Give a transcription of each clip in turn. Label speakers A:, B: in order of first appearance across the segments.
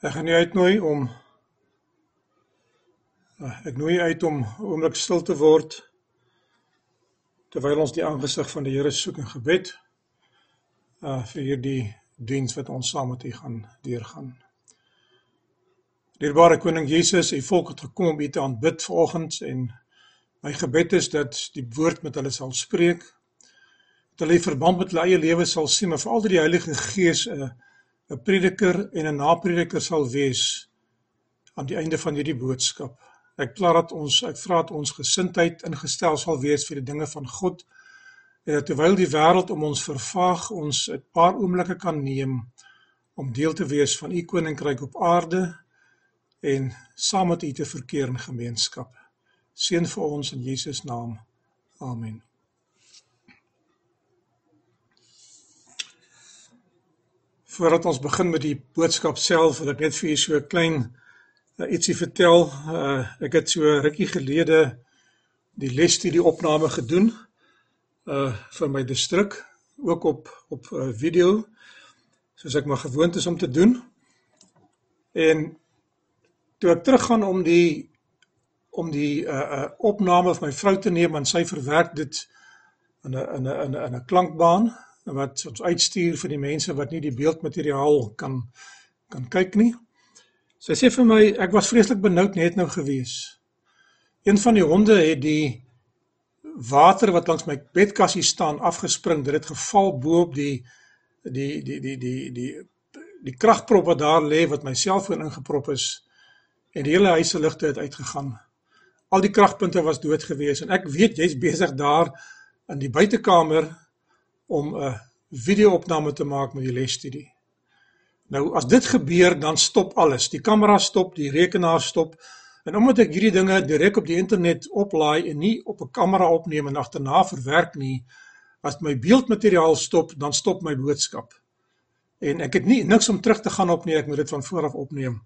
A: Ek gaan jou uitnooi om eh, ek nooi jou uit om 'n oomblik stil te word terwyl ons die aangesig van die Here soek in gebed uh vir hierdie diens wat ons saam met U gaan deurgaan. Dierbare koning Jesus, U volk het gekom om U te aanbid vanoggend en my gebed is dat die woord met hulle sal spreek. Dat hulle verband met hulle eie lewe sal sien, maar veral dat die Heilige Gees 'n uh, 'n prediker en 'n naprediker sal wees aan die einde van hierdie boodskap. Ek vra dat ons ek vra dat ons gesindheid ingestel sal wees vir die dinge van God en dat terwyl die wêreld om ons vervaag, ons 'n paar oomblikke kan neem om deel te wees van u koninkryk op aarde en saam met u te verkeer in gemeenskap. Seën vir ons in Jesus naam. Amen. Voordat ons begin met die boodskap self, wil ek net vir julle so 'n klein uh, ietsie vertel. Uh, ek het so rukkie gelede die lesstudie opname gedoen uh vir my distrik, ook op op uh, video soos ek maar gewoond is om te doen. En toe ek teruggaan om die om die uh uh opname van my vrou te neem en sy verwerk dit in 'n in 'n in 'n klankbaan wat ons uitstuur vir die mense wat nie die beeldmateriaal kan kan kyk nie. Sy sê vir my ek was vreeslik benoud net nou gewees. Een van die honde het die water wat langs my bedkassie staan afgespring. Dit het geval bo op die die die die die die die kragprop wat daar lê wat my selfoon ingeprop is en die hele huis se ligte het uitgegaan. Al die kragpunte was dood gewees en ek weet jy's besig daar in die buitekamer om 'n video-opname te maak met die lesstudie. Nou as dit gebeur, dan stop alles. Die kamera stop, die rekenaar stop. En omdat ek hierdie dinge direk op die internet oplaai en nie op 'n kamera opneem en agterna verwerk nie, as my beeldmateriaal stop, dan stop my boodskap. En ek het nie niks om terug te gaan op nie, ek moet dit van voor af opneem.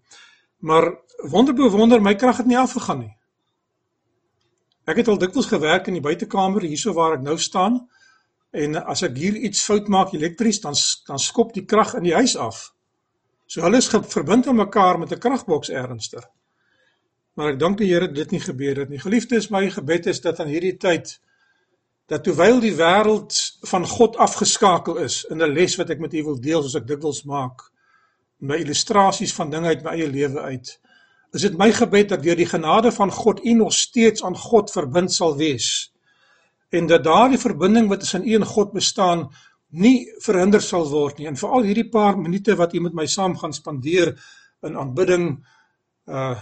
A: Maar wonderbo wonder, my krag het nie afgegaan nie. Ek het al dikwels gewerk in die buitekamer hierso waar ek nou staan En as ek hier iets fout maak elektries, dan dan skop die krag in die huis af. So hulle is verbind aan mekaar met 'n kragboks ernstig. Maar ek dank die Here dit nie gebeur het nie. Geliefdes, my gebed is dat aan hierdie tyd dat terwyl die wêreld van God afgeskakel is in 'n les wat ek met u wil deel soos ek dikwels maak, my illustrasies van dinge uit my eie lewe uit. Is dit my gebed dat deur die genade van God u nog steeds aan God verbind sal wees en dat daardie verbinding wat tussen u en God bestaan nie verhinder sal word nie. En veral hierdie paar minute wat u met my saam gaan spandeer in aanbidding uh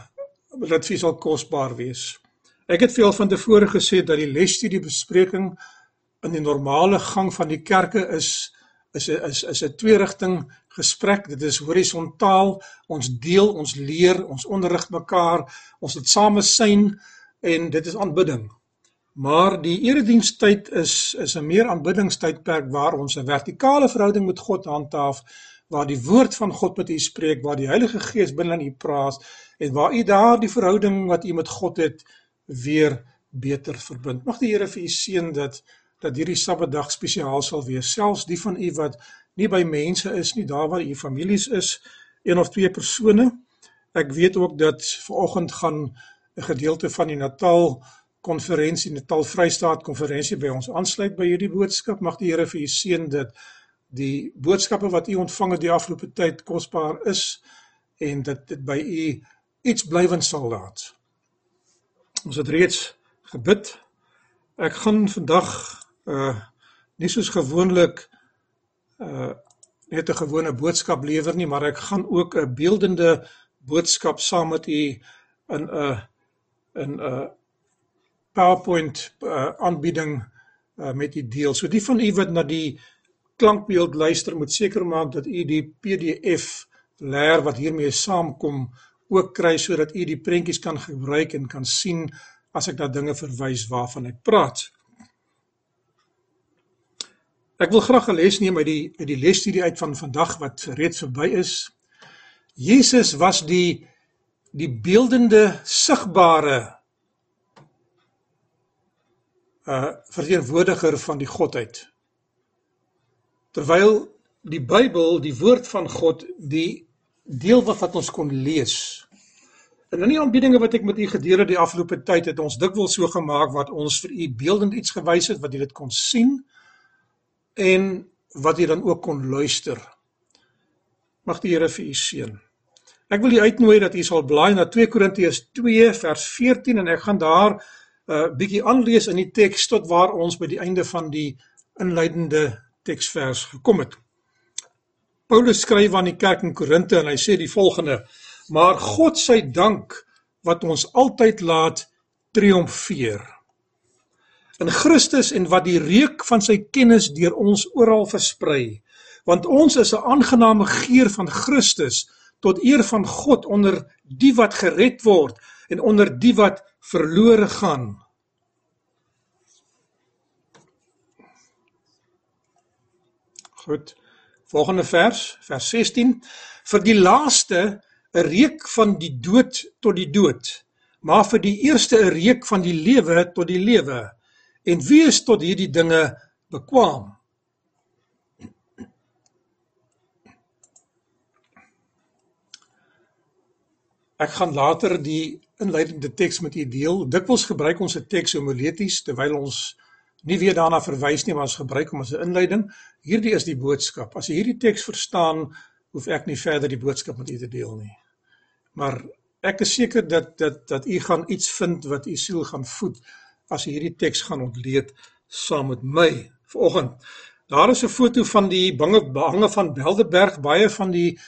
A: dit vir sal kosbaar wees. Ek het veel van tevore gesê dat die lesstudie bespreking in die normale gang van die kerke is is is is 'n twee rigting gesprek. Dit is horisontaal. Ons deel, ons leer, ons onderrig mekaar, ons het same syn en dit is aanbidding. Maar die eredienstyd is is 'n meer aanbiddingstydperk waar ons 'n vertikale verhouding met God handhaaf, waar die woord van God met u spreek, waar die Heilige Gees binne in u praat en waar u daardie verhouding wat u met God het weer beter verbind. Mag die Here vir u seën dat dat hierdie Sabbatdag spesiaal sal wees, selfs die van u wat nie by mense is nie, daar waar u families is, een of twee persone. Ek weet ook dat vanoggend gaan 'n gedeelte van die Natal konferensie, Natal Vrystaat konferensie by ons aansluit by hierdie boodskap. Mag die Here vir u seën dat die boodskappe wat u ontvang het die afgelope tyd kosbaar is en dat dit by u iets blywend sal laat. Ons het reeds gebid. Ek gaan vandag uh nie soos gewoonlik uh net 'n gewone boodskap lewer nie, maar ek gaan ook 'n beeldende boodskap saam met u in 'n in 'n PowerPoint uh, aanbieding uh, met u deel. So die van u wat na die klankbeeld luister, moet seker maak dat u die PDF leer wat hiermee saamkom ook kry sodat u die prentjies kan gebruik en kan sien as ek na dinge verwys waarvan ek praat. Ek wil graag 'n les neem uit die uit die lesstudie uit van vandag wat reeds verby is. Jesus was die die beeldende sigbare uh verteenwoordiger van die godheid. Terwyl die Bybel, die woord van God, die deel wat ons kon lees. En in die aanbiedinge wat ek met u gedurende die afgelope tyd het ons dikwels so gemaak wat ons vir u beeldend iets gewys het wat u dit kon sien en wat u dan ook kon luister. Mag die Here vir u seën. Ek wil u uitnooi dat u sal blaai na 2 Korintiërs 2 vers 14 en ek gaan daar uh, bietjie aanlees in die teks tot waar ons by die einde van die inleidende teksvers gekom het. Paulus skryf aan die kerk in Korinte en hy sê die volgende: Maar God sy dank wat ons altyd laat triomfeer in Christus en wat die reuk van sy kennis deur ons oral versprei want ons is 'n aangename geur van Christus tot eer van God onder die wat gered word en onder die wat verlore gaan. Goed. Volgende vers, vers 16. Vir die laaste 'n reuk van die dood tot die dood, maar vir die eerste 'n reuk van die lewe tot die lewe. En wie is tot hierdie dinge bekwam? Ek gaan later die inleidende teks met u deel. Dikwels gebruik ons 'n teks homileties terwyl ons nie weer daarna verwys nie, maar ons gebruik hom as 'n inleiding. Hierdie is die boodskap. As jy hierdie teks verstaan, hoef ek nie verder die boodskap met u te deel nie. Maar ek is seker dat dat dat u gaan iets vind wat u siel gaan voed as jy hierdie teks gaan ontleed saam met my vanoggend. Daar is 'n foto van die bange bange van Beldeberg, baie van die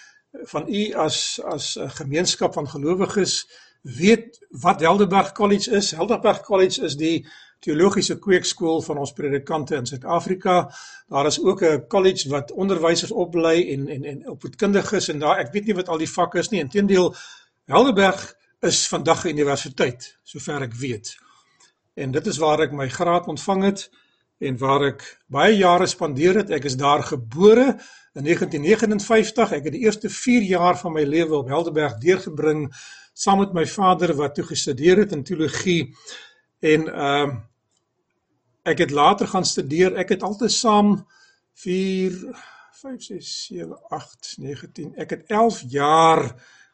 A: van u as as 'n gemeenskap van gelowiges weet wat Helderberg College is. Helderberg College is die teologiese kweekskool van ons predikante in Suid-Afrika. Daar is ook 'n college wat onderwysers oplei en en en opvoedkundiges en daar ek weet nie wat al die vakke is nie. Inteendeel Helderberg is vandag 'n universiteit sover ek weet. En dit is waar ek my graad ontvang het en waar ek baie jare spandeer het. Ek is daar gebore In 1959, ek het die eerste 4 jaar van my lewe op Helderberg deurgebring saam met my vader wat toe gestudeer het in teologie en ehm uh, ek het later gaan studeer. Ek het altyd saam 4 5 6 7 8 9 10. Ek het 11 jaar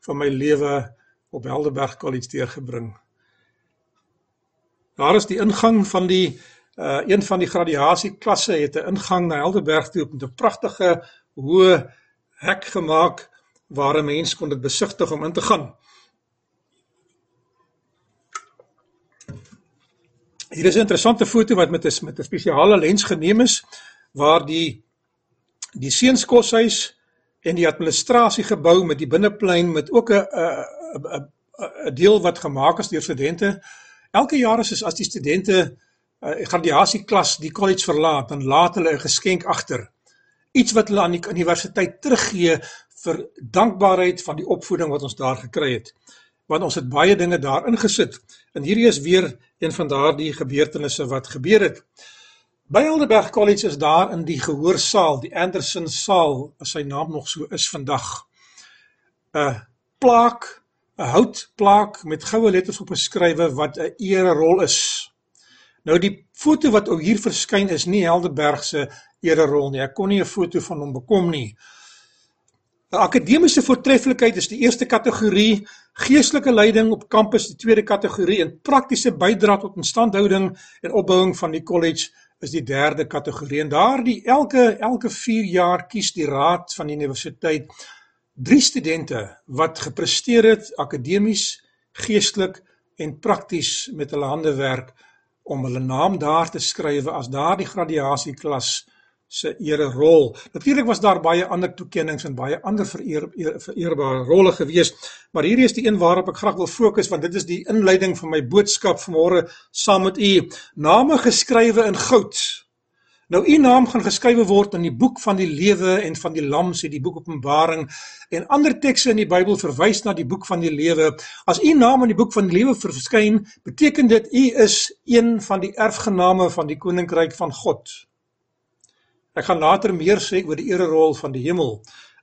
A: van my lewe op Helderberg College deurgebring. Daar is die ingang van die uh een van die graduasieklasse het 'n ingang na Helderberg toe met 'n pragtige hoë hek gemaak waar 'n mens kon dit besigtig om in te gaan. Hier is 'n interessante foto wat met 'n met 'n spesiale lens geneem is waar die die seunskoshuis en die administrasiegebou met die binneplein met ook 'n 'n 'n deel wat gemaak is deur studente. Elke jaar is as die studente uh, graduasieklas die college verlaat, dan laat hulle 'n geskenk agter iets wat hulle aan die universiteit teruggee vir dankbaarheid van die opvoeding wat ons daar gekry het. Want ons het baie dinge daar ingesit. En hierdie is weer een van daardie gebeurtenisse wat gebeur het. By Helderberg College is daar in die gehoorsaal, die Anderson saal, as sy naam nog so is vandag, 'n plaak, 'n houtplaak met goue letters op geskrywe wat 'n ererol is. Nou die foto wat hier verskyn is nie Helderberg se ererol nie. Ek kon nie 'n foto van hom bekom nie. Akademiese voortreffelikheid is die eerste kategorie, geestelike leiding op kampus die tweede kategorie en praktiese bydrae tot instandhouding en opbouing van die kollege is die derde kategorie. En daardie elke elke 4 jaar kies die raad van die universiteit drie studente wat gepresteer het akademies, geestelik en prakties met hulle hande werk om hulle naam daar te skryf as daardie graduasieklas se ere rol. Natuurlik was daar baie ander toekennings en baie ander vereer, vereerbare rolle gewees, maar hierdie is die een waarop ek graag wil fokus want dit is die inleiding van my boodskap vanmôre saam met u. Name geskrywe in goud. Nou u naam gaan geskrywe word in die boek van die lewe en van die lam sê die boek Openbaring en ander tekste in die Bybel verwys na die boek van die lewe. As u naam in die boek van die lewe verskyn, beteken dit u is een van die erfgename van die koninkryk van God. Ek gaan later meer sê oor die ererol van die hemel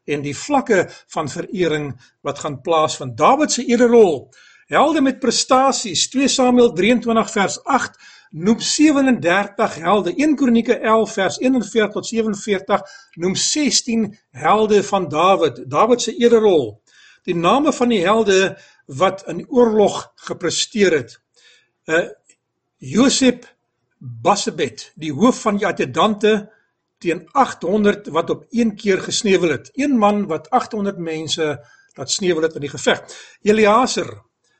A: en die vlakke van verering wat gaan plaasvind. Dawid se ererol, helde met prestasies, 2 Samuel 23 vers 8 noem 37 helde. 1 Kronieke 11 vers 41 tot 47 noem 16 helde van Dawid. Dawid se ererol. die name van die helde wat in oorlog gepresteer het. Uh Josep Bassebet, die hoof van die adjudante teen 800 wat op een keer gesneuwel het. Een man wat 800 mense laat sneuwel het in die geveg. Eliaser,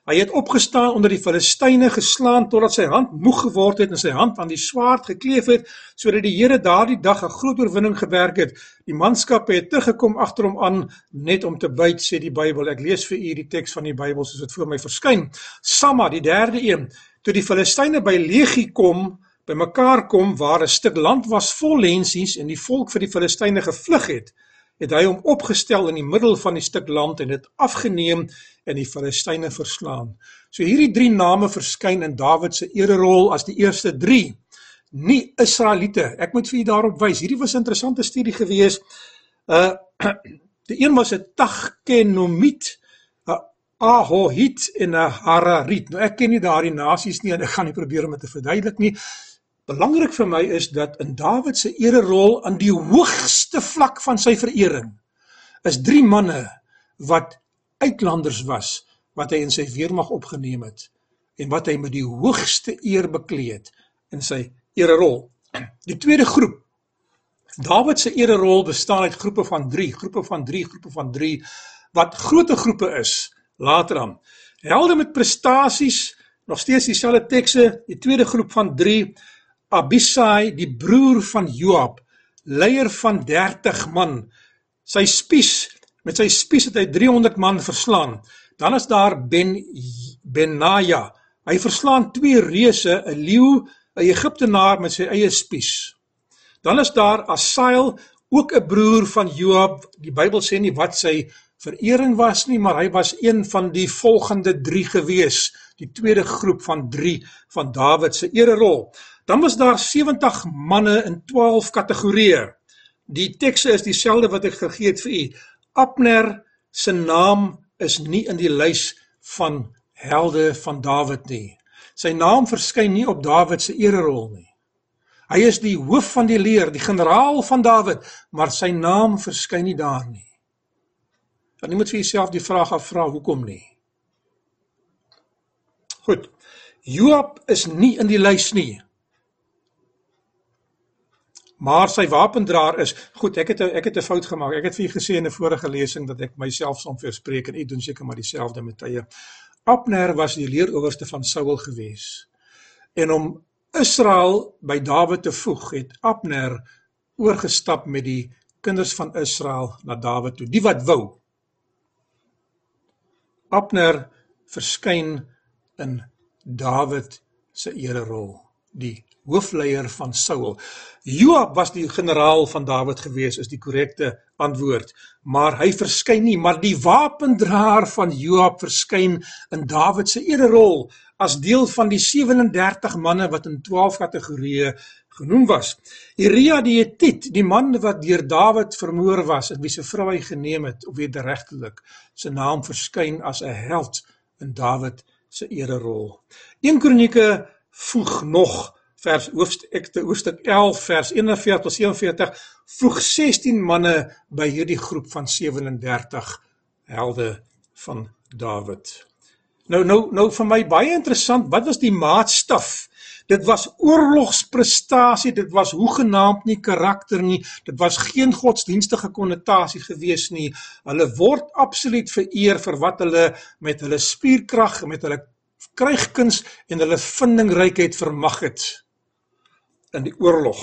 A: hy het opgestaan onder die Filistyne geslaan totdat sy hand moeg geword het en sy hand aan die swaard gekleef het sodat die Here daardie dag 'n groot oorwinning gewerk het. Die manskappe het teruggekom agter hom aan net om te byt sê die Bybel. Ek lees vir u die teks van die Bybel soos dit voor my verskyn. Samma, die derde een, toe die Filistyne by Legie kom, bymekaar kom waar 'n stuk land was vol lensies en die volk vir die Filistyne gevlug het, het hy hom opgestel in die middel van die stuk land en dit afgeneem en die Filistyne verslaan. So hierdie drie name verskyn in Dawid se ererol as die eerste 3 nie Israeliete. Ek moet vir u daarop wys. Hierdie was 'n interessante studie gewees. Uh die een was 'n Tagkenomit, 'n Ahohit en 'n Hararit. Nou ek ken nie daardie nasies nie en ek gaan nie probeer om dit te verduidelik nie. Belangrik vir my is dat in Dawid se ererol aan die hoogste vlak van sy verering is drie manne wat uitlanders was wat hy in sy weermag opgeneem het en wat hy met die hoogste eer bekleed in sy ererol. Die tweede groep Dawid se ererol bestaan uit groepe van 3, groepe van 3, groepe van 3 wat groot groepe is later aan. Helde met prestasies, nog steeds dieselfde tekste, die tweede groep van Abisai, die broer van Joab, leier van 30 man. Sy spies, met sy spies het hy 300 man verslaan. Dan is daar Ben Benaja. Hy verslaan twee reuse, 'n leeu, 'n Egiptenaar met sy eie spies. Dan is daar Asael, ook 'n broer van Joab. Die Bybel sê nie wat sy verering was nie, maar hy was een van die volgende 3 gewees, die tweede groep van 3 van Dawid se ererol. Dan was daar 70 manne in 12 kategorieë. Die tekste is dieselfde wat ek gegee het vir u. Abner se naam is nie in die lys van helde van Dawid nie. Sy naam verskyn nie op Dawid se ererol nie. Hy is die hoof van die leer, die generaal van Dawid, maar sy naam verskyn nie daar nie. Dan moet jy jouself die vraag afvra, hoekom nie? Goed. Joab is nie in die lys nie maar sy wapendraer is goed ek het ek het 'n fout gemaak ek het vir u gesê in 'n vorige lesing dat ek myself som verspreek en u doen seker maar dieselfde met tye Abner was die leeroowerste van Saul gewees. En om Israel by Dawid te voeg het Abner oorgestap met die kinders van Israel na Dawid toe. Die wat wou. Abner verskyn in Dawid se ererol die hoofleier van Saul. Joab was die generaal van Dawid gewees is die korrekte antwoord, maar hy verskyn nie, maar die wapendraer van Joab verskyn in Dawid se ererol as deel van die 37 manne wat in 12 kategorieë genoem was. Uria die Hetit, die man wat deur Dawid vermoor was en wie se vrou hy geneem het, of wederregtelik, sy naam verskyn as 'n held in Dawid se ererol. 1 Kronieke voeg nog vers hoofstuk hoofstuk 11 vers 41 tot 47 voeg 16 manne by hierdie groep van 37 helde van Dawid. Nou nou nou vir my baie interessant, wat was die maatstaf? Dit was oorlogsprestasie, dit was hoegenaamd nie karakter nie, dit was geen godsdienstige konnotasie gewees nie. Hulle word absoluut vereer vir wat hulle met hulle spierkrag, met hulle krygkuns en hulle vindingrykheid vermag het in die oorlog.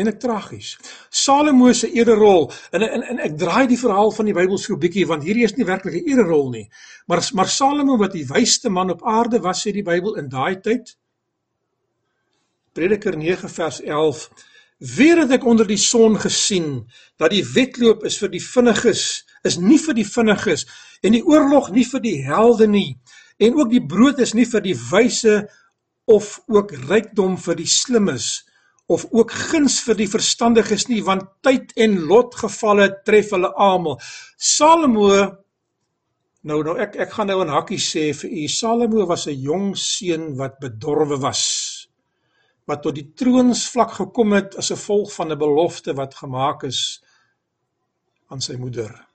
A: En ek tragies. Salomo se ererol en, en en ek draai die verhaal van die Bybel so 'n bietjie want hierdie is nie werklik 'n ererol nie. Maar maar Salomo wat die wysste man op aarde was sê die Bybel in daai tyd. Prediker 9 vers 11 Weer het ek onder die son gesien dat die wedloop is vir die vinniges, is nie vir die vinniges en die oorlog nie vir die helde nie en ook die brood is nie vir die wyse of ook rykdom vir die slimmes of ook guns vir die verstandiges nie want tyd en lotgevalle tref hulle almal. Salomo nou nou ek ek gaan nou in hakkie sê vir u Salomo was 'n jong seun wat bedorwe was wat tot die troonsvlak gekom het as 'n gevolg van 'n belofte wat gemaak is aan sy moeder.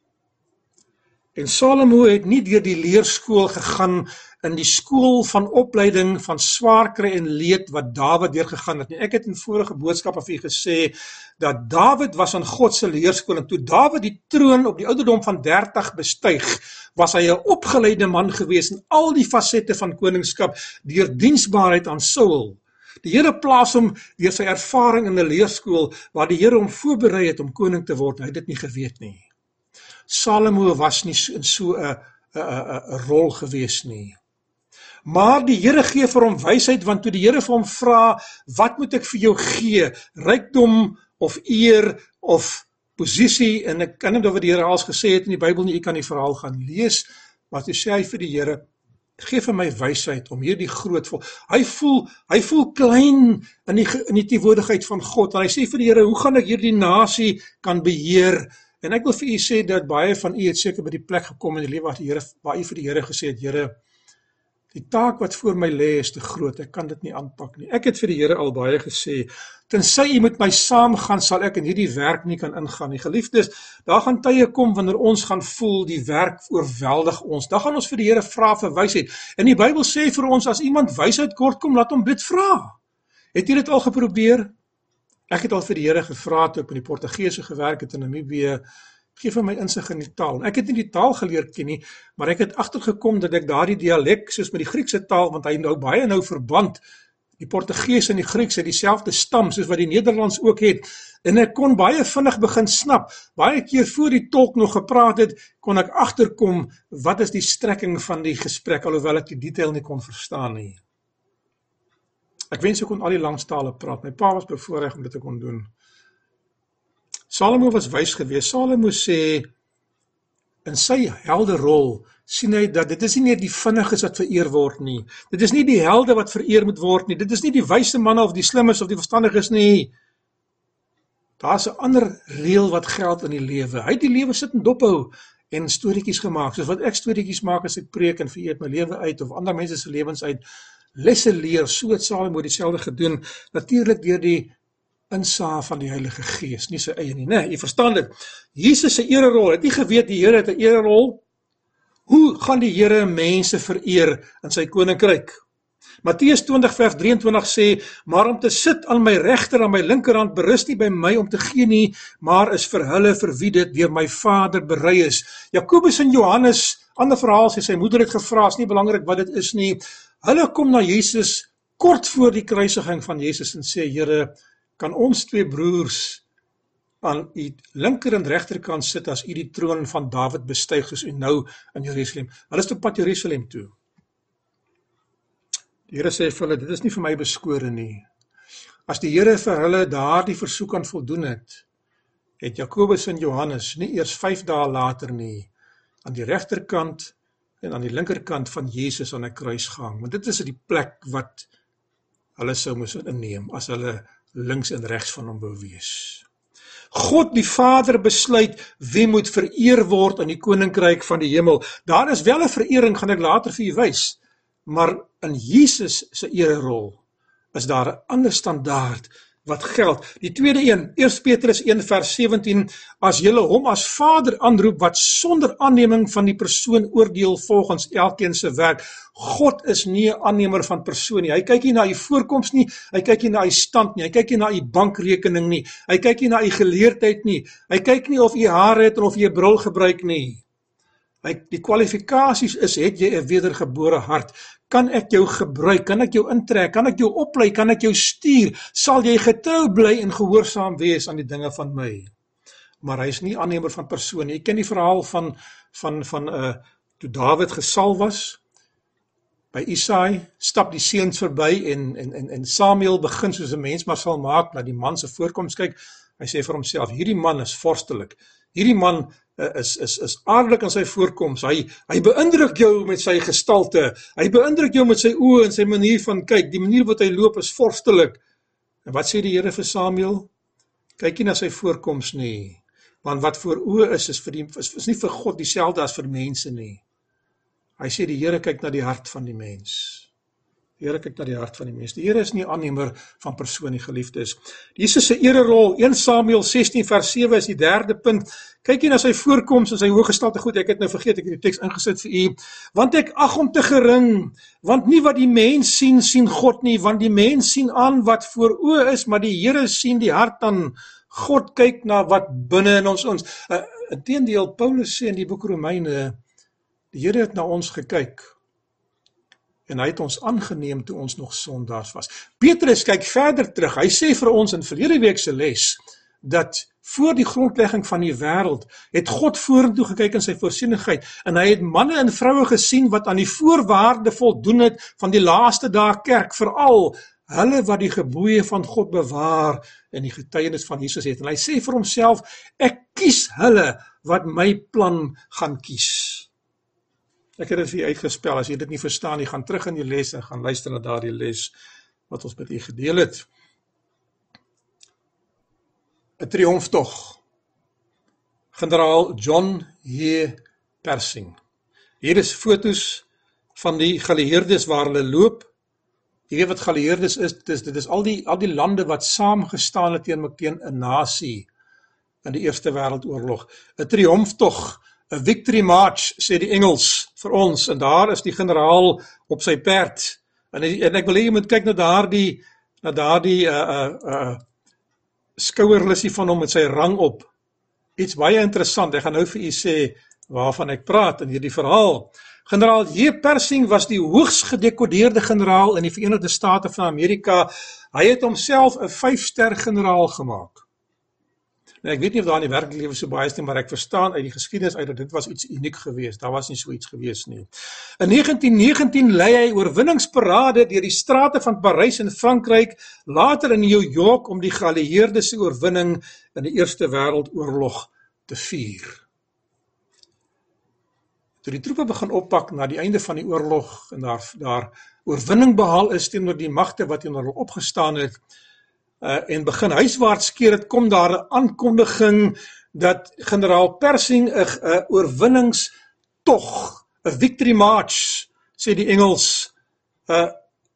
A: En Salomo het nie deur die leerskool gegaan in die skool van opleiding van swaar kry en leed wat Dawid deurgegaan het nie. Ek het in vorige boodskappe vir u gesê dat Dawid was aan God se leerskool en toe Dawid die troon op die ouderdom van 30 bestyg, was hy 'n opgeleide man gewees in al die fasette van koningskap deur diensbaarheid aan Saul. Die Here plaas hom deur sy ervaring in 'n leerskool waar die Here hom voorberei het om koning te word. Hy het dit nie geweet nie. Salomo was nie in so 'n 'n rol gewees nie. Maar die Here gee vir hom wysheid want toe die Here vir hom vra, "Wat moet ek vir jou gee? Rykdom of eer of posisie?" En ek kan nie of wat die Here al gesê het in die Bybel nie, u kan die verhaal gaan lees, maar toe sê hy vir die Here, "Gee vir my wysheid om hierdie groot vol." Hy voel hy voel klein in die in die teenwoordigheid van God. En hy sê vir die Here, "Hoe gaan ek hierdie nasie kan beheer?" En ek wil vir u sê dat baie van u het seker by die plek gekom in die lewe waar die Here waar u vir die Here gesê het, Here, die taak wat voor my lê is te groot. Ek kan dit nie aanpak nie. Ek het vir die Here al baie gesê, tensy u met my saamgaan, sal ek in hierdie werk nie kan ingaan nie. Geliefdes, daar gaan tye kom wanneer ons gaan voel die werk oorweldig ons. Dan gaan ons vir die Here vra vir wysheid. En die Bybel sê vir ons as iemand wysheid kort kom, laat hom dit vra. Het jy dit al geprobeer? Ek het al vir die Here gevra toe ek met die Portugese gewerk het in Namibië, gee vir my insig in die taal. Ek het nie die taal geleer ken nie, maar ek het agtergekom dat ek daardie dialek soos met die Griekse taal, want hy nou baie nou verband die Portugese en die Grieks het dieselfde stam soos wat die Nederlands ook het en ek kon baie vinnig begin snap. Baie keer voor die tolk nog gepraat het, kon ek agterkom wat is die strekking van die gesprek alhoewel ek die detail nie kon verstaan nie. Ek wens ek kon al die langstale praat. My pa was bevoorreg om dit te kon doen. Salomo was wys geweest. Salomo sê in sy helde rol sien hy dat dit is nie net die vinniges wat vereer word nie. Dit is nie die helde wat vereer moet word nie. Dit is nie die wyse manne of die slimmes of die verstandiges nie. Daar's 'n ander reël wat geld in die lewe. Hy het die lewe sit en dophou en storieetjies gemaak. Soos wat ek storieetjies maak as ek preek en vir eet my lewe uit of ander mense se lewens uit lesse leer, so het Salomo dieselfde gedoen, natuurlik deur die insaag van die Heilige Gees, nie sy eie nie? Nee, jy verstaan dit. Jesus se ererol, het nie geweet die Here het 'n ererol? Hoe gaan die Here mense vereer in sy koninkryk? Matteus 20 vers 23 sê: "Maar om te sit aan my regter en my linkerhand berus nie by my om te gee nie, maar is vir hulle vir wie dit deur my Vader berei is." Jakobus en Johannes, ander verhaal sê sy moeder het gevra, is nie belangrik wat dit is nie. Hulle kom na Jesus kort voor die kruisiging van Jesus en sê Here, kan ons twee broers aan u linker en regterkant sit as u die troon van Dawid bestyg soos u nou in Jerusalem. Hulle is op pad Jerusalem toe. Die Here sê vir hulle, dit is nie vir my beskore nie. As die Here vir hulle daardie versoek aan voldoen het, het Jakobus en Johannes nie eers 5 dae later nie aan die regterkant en aan die linkerkant van Jesus aan 'n kruis gehang. Want dit is die plek wat hulle sou moes inneem as hulle links en regs van hom wou wees. God die Vader besluit wie moet vereer word in die koninkryk van die hemel. Daar is wel 'n verering gaan ek later vir u wys, maar in Jesus se ererol is daar 'n ander standaard wat geld. Die tweede een, 1 Petrus 1 vers 17, as julle hom as Vader aanroep wat sonder aanneming van die persoon oordeel volgens elkeen se werk. God is nie 'n aannemer van persoon nie. Hy kyk nie na u voorkoms nie, hy kyk nie na u stand nie, hy kyk nie na u bankrekening nie, hy kyk nie na u geleerdheid nie. Hy kyk nie of u hare het of u 'n bril gebruik nie. Hy die kwalifikasies is het jy 'n wedergebore hart? Kan ek jou gebruik? Kan ek jou intrek? Kan ek jou oplei? Kan ek jou stuur? Sal jy getrou bly en gehoorsaam wees aan die dinge van my? Maar hy is nie aannemer van persoon nie. Jy ken die verhaal van van van 'n uh, toe Dawid gesal was by Isaai, stap die seuns verby en en en en Samuel begin soos 'n mens maar sal maak na die man se voorkoms kyk. Hy sê vir homself: "Hierdie man is vorstelik. Hierdie man is is is aardelik in sy voorkoms. Hy hy beïndruk jou met sy gestalte. Hy beïndruk jou met sy oë en sy manier van kyk. Die manier wat hy loop is vorstelik. En wat sê die Here vir Samuel? Kyk nie na sy voorkoms nie. Want wat voor oë is is vir die is, is nie vir God dieselfde as vir mense nie. Hy sê die Here kyk na die hart van die mens. Die Here kyk na die hart van die mens. Die Here is nie aannemer van persoon nie, geliefdes. Jesus se ererol 1 Samuel 16 vers 7 is die derde punt. Kyk hier na sy voorkoms en sy hoëgestalte goed. Ek het nou vergeet ek het die teks ingesit vir u. Want ek ag hom te gering, want nie wat die mens sien sien God nie, want die mens sien aan wat voor oë is, maar die Here sien die hart aan. God kyk na wat binne in ons ons. Uh, Inteendeel Paulus sê in die boek Romeine, die Here het na ons gekyk en hy het ons aangeneem toe ons nog sondaars was. Petrus kyk verder terug. Hy sê vir ons in verlede week se les dat voor die grondlegging van die wêreld het God vorentoe gekyk in sy voorsienigheid en hy het manne en vroue gesien wat aan die voorwaarde voldoen het van die laaste dae kerk veral hulle wat die gebooie van God bewaar en die getuienis van Jesus het en hy sê vir homself ek kies hulle wat my plan gaan kies Ek het dit vir u uitgespel. As jy dit nie verstaan nie, gaan terug in die les en gaan luister na daardie les wat ons met u gedeel het. 'n Triomftog. Generaal John H. Persing. Hier is fotos van die geleerdes waar hulle loop. Jy weet wat geleerdes is? Dit is dit is al die al die lande wat saamgestaan het teen teen 'n nasie in die Eerste Wêreldoorlog. 'n Triomftog 'n victory march sê die Engels vir ons en daar is die generaal op sy perd en en ek wil hê jy moet kyk na daardie na daardie uh uh uh skouerlissie van hom met sy rang op. Iets baie interessant ek gaan nou vir u sê waarvan ek praat in hierdie verhaal. Generaal J. Persing was die hoogs gedekodeerde generaal in die Verenigde State van Amerika. Hy het homself 'n 5-ster generaal gemaak Nou ek weet nie of daar in die werklike lewe so baie is nie, maar ek verstaan uit die geskiedenis uit dat dit was iets uniek geweest. Daar was nie so iets geweest nie. In 1919 lei hy oorwinningsparade deur die strate van Parys in Frankryk, later in New York om die geallieerde se oorwinning in die Eerste Wêreldoorlog te vier. Toe die troepe begin oppak na die einde van die oorlog en daar daar oorwinning behaal is teenoor die magte wat hulle opgestaan het, uh, en begin huiswaarts keer dit kom daar 'n aankondiging dat generaal Persing 'n uh, oorwinnings tog 'n victory march sê die Engels uh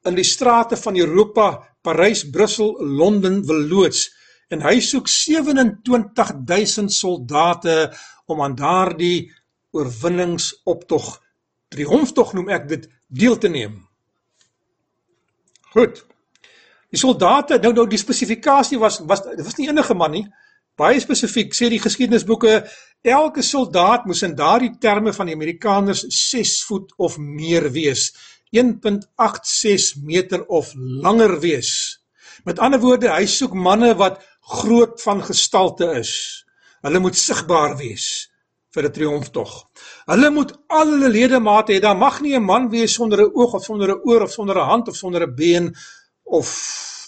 A: in die strate van Europa Parys Brussel Londen wil loods. En hy soek 27000 soldate om aan daardie oorwinningsoptog triomftog noem ek dit deel te neem. Goed Die soldate, nou nou die spesifikasie was was dit was nie enige man nie. Baie spesifiek sê die geskiedenisboeke elke soldaat moes in daardie terme van die Amerikaners 6 voet of meer wees. 1.86 meter of langer wees. Met ander woorde, hy soek manne wat groot van gestalte is. Hulle moet sigbaar wees vir 'n triomftog. Hulle moet al hulle ledemate hê. Daar mag nie 'n man wees sonder 'n oog of sonder 'n oor of sonder 'n hand of sonder 'n been of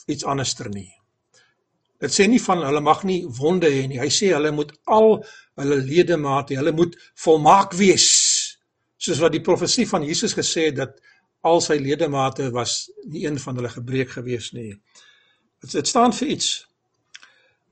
A: iets anderster nie. Dit sê nie van hulle mag nie wonde hê nie. Hy sê hulle moet al hulle ledemate, hulle moet volmaak wees. Soos wat die profesie van Jesus gesê het dat al sy ledemate was nie een van hulle gebreek gewees nie. Dit, dit staan vir iets.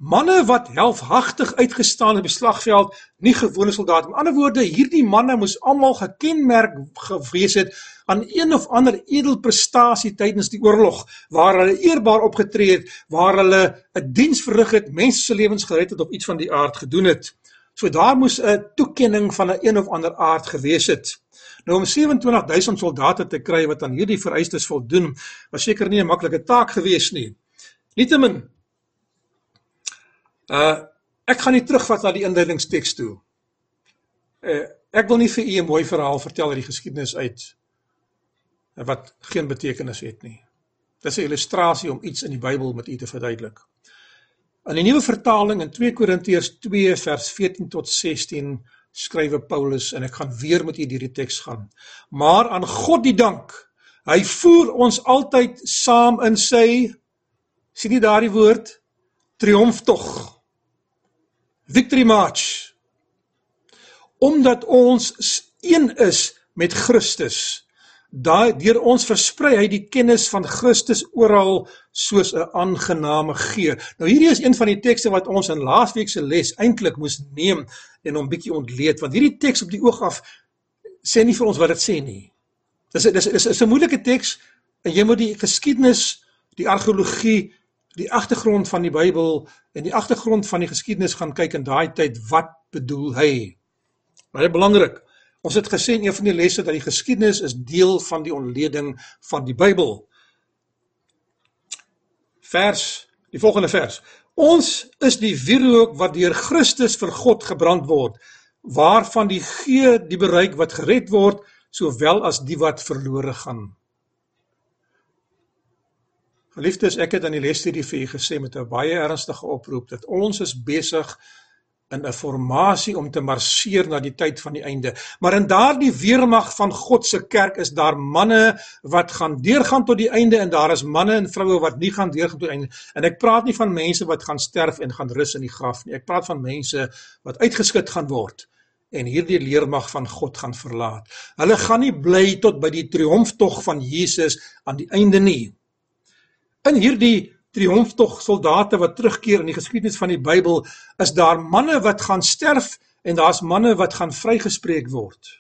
A: Manne wat helfhagtig uitgestaan op die slagveld, nie gewone soldate. Met ander woorde, hierdie manne moes almal gekenmerk gewees het aan een of ander edelprestasie tydens die oorlog waar hulle eerbaar opgetree het, waar hulle 'n diens verrig het, mense se lewens gered het of iets van die aard gedoen het. So daar moes 'n toekenning van 'n een of ander aard gewees het. Nou om 27000 soldate te kry wat aan hierdie vereistes voldoen, was seker nie 'n maklike taak gewees nie. Nietemin Uh ek gaan nie terugvat na die inleidingsteks toe. Uh ek wil nie vir u 'n mooi verhaal vertel uit die geskiedenis uit wat geen betekenis het nie. Dis 'n illustrasie om iets in die Bybel met u te verduidelik. In die nuwe vertaling in 2 Korintiërs 2 vers 14 tot 16 skrywe Paulus en ek gaan weer met u hierdie teks gaan. Maar aan God die dank. Hy voer ons altyd saam in sy sien jy daardie woord triomftog victory march omdat ons een is met Christus daai deur ons versprei hy die kennis van Christus oral soos 'n aangename geur. Nou hierdie is een van die tekste wat ons in laasweek se les eintlik moes neem en hom bietjie ontleed want hierdie teks op die oog af sê nie vir ons wat dit sê nie. Dis dis is 'n moeilike teks En jy moet die geskiedenis, die argeologie, die agtergrond van die Bybel en die agtergrond van die geskiedenis gaan kyk in daai tyd wat bedoel hy. Baie belangrik. Ons het gesê in een van die lesse dat die geskiedenis is deel van die ontleding van die Bybel. Vers, die volgende vers. Ons is die wierook wat deur Christus vir God gebrand word, waarvan die gee die bereik wat gered word, sowel as die wat verlore gaan. Geliefdes, ek het aan die lesstudie vir u gesê met 'n baie ernstige oproep dat ons is besig in 'n formasie om te marseer na die tyd van die einde. Maar in daardie weermag van God se kerk is daar manne wat gaan deurgaan tot die einde en daar is manne en vroue wat nie gaan deurgaan tot die einde. En ek praat nie van mense wat gaan sterf en gaan rus in die graf nie. Ek praat van mense wat uitgeskit gaan word en hierdie leermag van God gaan verlaat. Hulle gaan nie bly tot by die triomftog van Jesus aan die einde nie. In hierdie triomftog soldate wat terugkeer in die geskiedenis van die Bybel, is daar manne wat gaan sterf en daar's manne wat gaan vrygespreek word.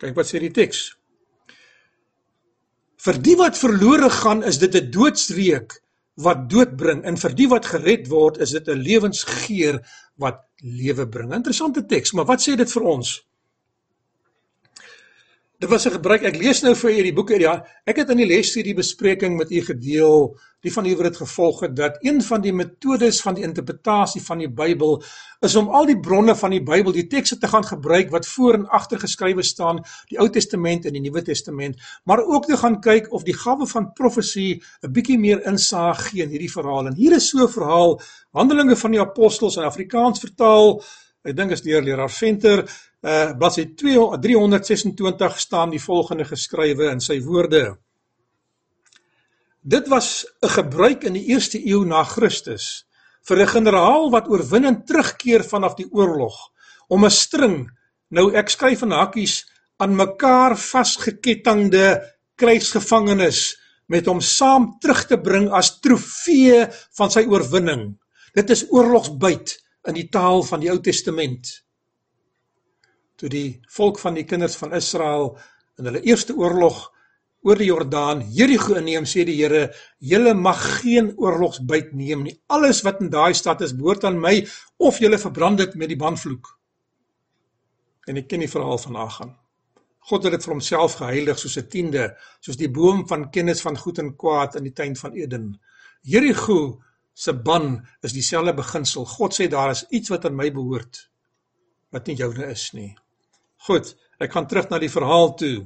A: Kyk wat sê die teks. Vir die wat verlore gaan, is dit 'n doodsreek wat dood bring en vir die wat gered word, is dit 'n lewensgeur wat lewe bring. Interessante teks, maar wat sê dit vir ons? Dit was 'n gebruik. Ek lees nou vir u die boeke ja. Ek het in die lesstudie bespreking met u gedeel, die van u wat dit gevolg het dat een van die metodes van die interpretasie van die Bybel is om al die bronne van die Bybel, die tekste te gaan gebruik wat voor en agter geskrywe staan, die Ou Testament en die Nuwe Testament, maar ook te gaan kyk of die gawe van profesie 'n bietjie meer insaag gee in hierdie verhaal. En hier is so 'n verhaal, Handelinge van die Apostels in Afrikaans vertaal. Ek dink is deur leraar Venter uh bladsy 326 staan die volgende geskrywe in sy woorde. Dit was 'n gebruik in die eerste eeu na Christus vir 'n generaal wat oorwinnend terugkeer vanaf die oorlog om 'n string, nou ek skryf in hakkies, aan mekaar vasgekettingde krygsgevangenes met hom saam terug te bring as trofee van sy oorwinning. Dit is oorlogsbyt in die taal van die Ou Testament. Toe die volk van die kinders van Israel in hulle eerste oorlog oor die Jordaan Jerigo inneem sê die Here julle mag geen oorlogsbyt neem nie. Alles wat in daai stad is behoort aan my of julle verbrand dit met die banvloek. En ek ken die verhaal van Agan God het dit vir homself geheilig soos 'n tiende soos die boom van kennis van goed en kwaad in die tuin van Eden. Jerigo se ban is dieselfde beginsel God sê daar is iets wat aan my behoort wat nie joune is nie Goed, ek gaan terug na die verhaal toe.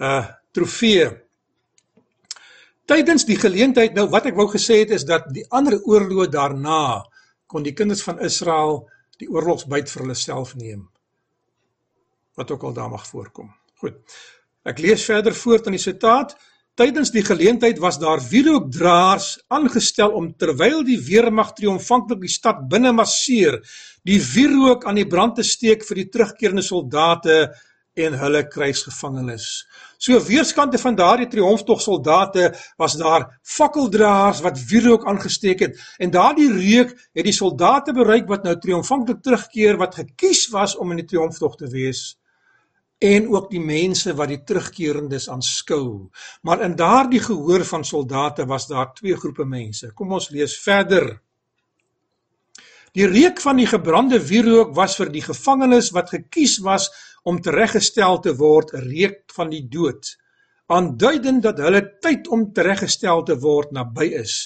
A: Uh trofee. Tydens die geleentheid nou wat ek wou gesê het is dat die ander oorloë daarna kon die kinders van Israel die oorlogsbyt vir hulle self neem. Wat ook al daar mag voorkom. Goed. Ek lees verder voort in die sitaat. Tydens die geleentheid was daar wierookdraers aangestel om terwyl die weermag triomfantlik die stad binne masseer, die wierook aan die brand te steek vir die terugkeerende soldate en hulle krygsgevangenes. So weerskante van daardie triomftog soldate was daar fakkeldraers wat wierook aangesteek het en daardie reuk het die soldate bereik wat nou triomfantlik terugkeer wat gekies was om in die triomftog te wees en ook die mense wat die terugkeerendes aanskou. Maar in daardie gehoor van soldate was daar twee groepe mense. Kom ons lees verder. Die reuk van die gebrande wierook was vir die gevangenes wat gekies was om tereggestel te word, 'n reuk van die dood aanduidend dat hulle tyd om tereggestel te word naby is.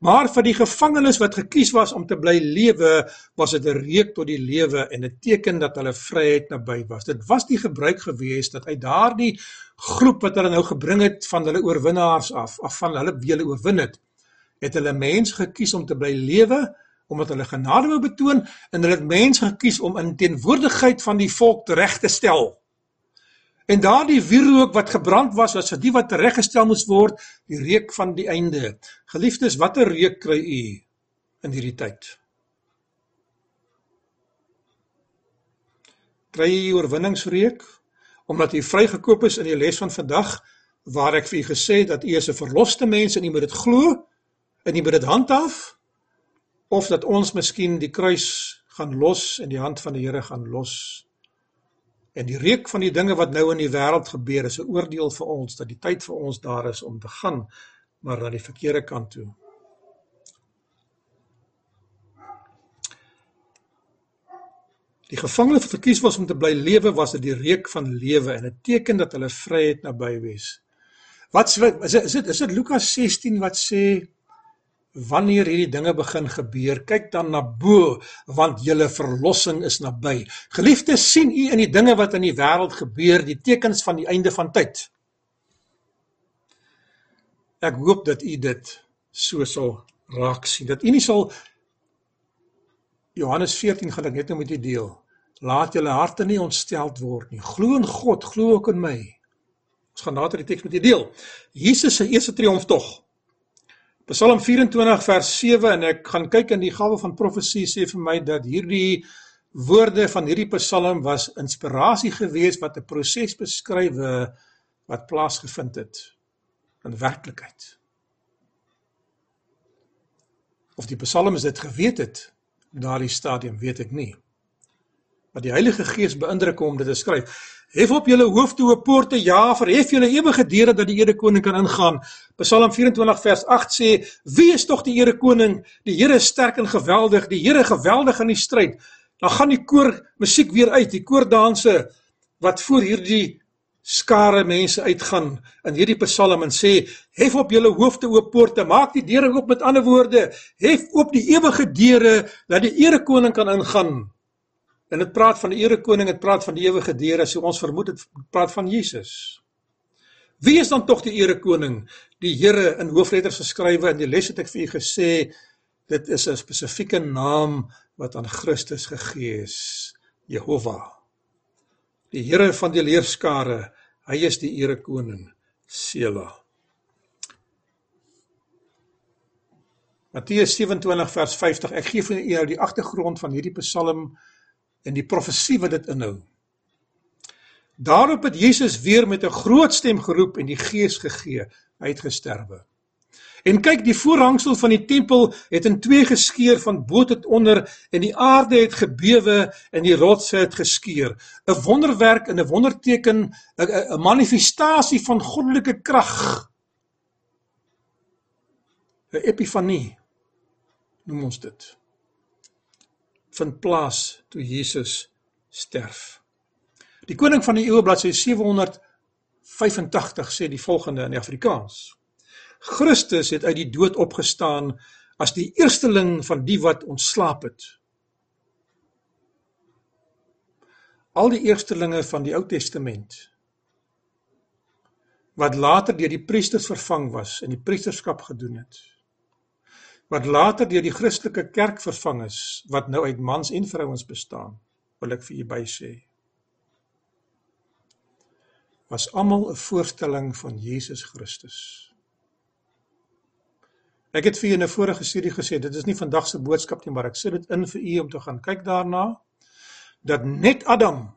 A: Maar vir die gevangenes wat gekies was om te bly lewe, was dit 'n reuk tot die lewe en 'n teken dat hulle vryheid naby was. Dit was die gebruik gewees dat uit daardie groep wat hulle nou gebring het van hulle oorwinnaars af, af van hulle wie hulle oorwin het, het hulle mense gekies om te bly lewe omdat hulle genade wou betoon en hulle het mense gekies om in teenwoordigheid van die volk reg te stel En daardie wierook wat gebrand was was vir die wat reggestel moes word, die reuk van die einde. Geliefdes, watter reuk kry u in hierdie tyd? Kry u oorwinningsreuk omdat u vrygekoop is in die les van vandag waar ek vir u gesê het dat u is 'n verloste mens en u moet dit glo en u moet dit handhaaf of dat ons miskien die kruis gaan los en die hand van die Here gaan los En die reuk van die dinge wat nou in die wêreld gebeur is 'n oordeel vir ons dat die tyd vir ons daar is om te gaan maar na die verkeerde kant toe. Die gevangene wat verkies was om te bly lewe was dit die reuk van lewe en 'n teken dat hulle vryheid naby wees. Wat is dit is dit Lukas 16 wat sê wanneer hierdie dinge begin gebeur, kyk dan na bo want julle verlossing is naby. Geliefdes, sien u in die dinge wat in die wêreld gebeur, die tekens van die einde van tyd? Ek hoop dat u dit so sal raak sien. Dat u nie sal Johannes 14 gaan ek net nou met u deel. Laat julle harte nie ontsteld word nie. Glo in God, glo ook in my. Ons gaan later die teks met u deel. Jesus se eerste triomftog Psalm 24 vers 7 en ek gaan kyk in die gawe van profesie sê vir my dat hierdie woorde van hierdie Psalm was inspirasie gewees wat 'n proses beskryf wat plaasgevind het in werklikheid. Of die Psalms dit geweet het in daardie stadium weet ek nie. Maar die Heilige Gees beïndruk om dit te skryf. Hef op julle hoofde o poorte, ja, verhef julle ewige deure dat die Here koning kan ingaan. Psalm 24 vers 8 sê: Wie is tog die Here koning? Die Here is sterk en geweldig, die Here geweldig in die stryd. Dan gaan die koor musiek weer uit, die koordanse wat voor hierdie skare mense uitgaan in hierdie Psalm en sê: Hef op julle hoofde o poorte, maak die deure oop met ander woorde, hef op die ewige deure dat die Here koning kan ingaan. En dit praat van die Ere Koning, dit praat van die ewige deure, so ons vermoed dit praat van Jesus. Wie is dan tog die Ere Koning? Die Here in hoofletters geskrywe in die les het ek vir u gesê, dit is 'n spesifieke naam wat aan Christus gegee is, Jehovah. Die Here van die leerskare, hy is die Ere Koning, Sela. Matteus 27 vers 50. Ek gee vir u nou die agtergrond van hierdie Psalm en die profesie wat dit inhou. Daarop het Jesus weer met 'n groot stem geroep en die Gees gegee, uitgesterwe. En kyk, die voorhangsel van die tempel het in twee geskeur van bo tot onder en die aarde het gebewe en die rotse het geskeur. 'n Wonderwerk en 'n wonderteken, 'n manifestasie van goddelike krag. 'n Epifanie noem ons dit vind plaas toe Jesus sterf. Die koning van die eeue bladsy 785 sê die volgende in die Afrikaans. Christus het uit die dood opgestaan as die eersteling van die wat ontslaap het. Al die eerstelinge van die Ou Testament wat later deur die priesters vervang was en die priesterskap gedoen het wat later deur die Christelike kerk vervang is wat nou uit mans en vrouens bestaan wil ek vir u by sê was almal 'n voorstelling van Jesus Christus. Ek het vir u in 'n vorige studie gesê dit is nie vandag se boodskap nie maar ek sit dit in vir u om te gaan kyk daarna dat net Adam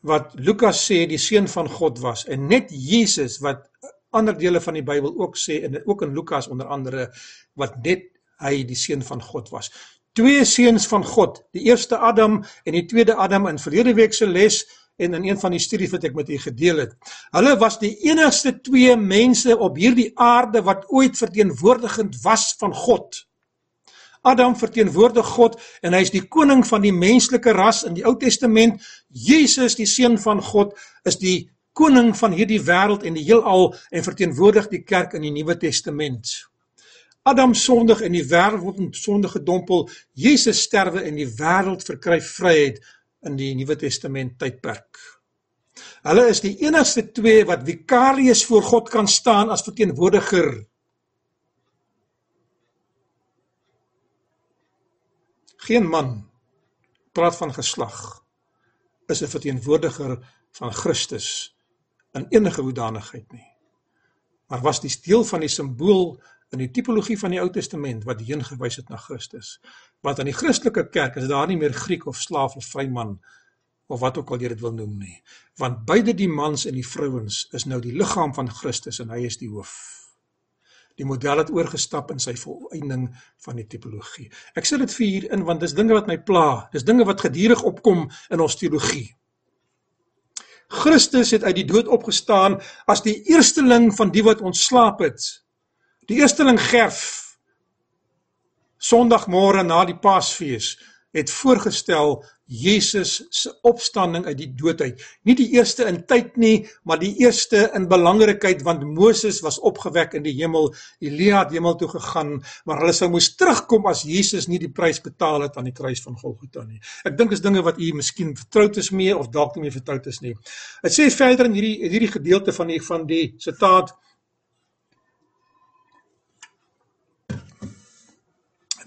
A: wat Lukas sê die seun van God was en net Jesus wat ander dele van die Bybel ook sê en ook in Lukas onder andere wat net hy die seun van God was. Twee seuns van God, die eerste Adam en die tweede Adam in verlede week se les en in een van die studies wat ek met u gedeel het. Hulle was die enigste twee mense op hierdie aarde wat ooit verteenwoordigend was van God. Adam verteenwoordig God en hy is die koning van die menslike ras in die Ou Testament. Jesus, die seun van God, is die koning van hierdie wêreld en die heelal en verteenwoordig die kerk in die Nuwe Testament. Adam sondig en die wêreld word in sonde gedompel. Jesus sterwe en die wêreld verkry vryheid in die Nuwe Testament tydperk. Hulle is die enigste twee wat vikarius voor God kan staan as verteenwoordiger. Geen man praat van geslag is 'n verteenwoordiger van Christus in enige hoedanigheid nie. Maar was die deel van die simbool in die tipologie van die Ou Testament wat heen gewys het na Christus. Want aan die Christelike kerk is daar nie meer Griek of slaaf of vryman of wat ook al jy dit wil noem nie. Want beide die mans en die vrouens is nou die liggaam van Christus en hy is die hoof. Die model het oorgestap in sy volëinding van die tipologie. Ek sê dit vir hier in want dis dinge wat my pla. Dis dinge wat gedurig opkom in ons teologie. Christus het uit die dood opgestaan as die eersteling van die wat ontslaap het. Die eersteling Gerf Sondagmôre na die Paasfees het voorgestel Jesus se opstanding uit die dood uit. Nie die eerste in tyd nie, maar die eerste in belangrikheid want Moses was opgewek in die hemel, Elia het hemel toe gegaan, maar hulle sou moes terugkom as Jesus nie die prys betaal het aan die kruis van Golgotha nie. Ek dink dis dinge wat u miskien vertroud is mee of dalk nie meer vertroud is nie. Dit sê verder in hierdie hierdie gedeelte van die van die sitaat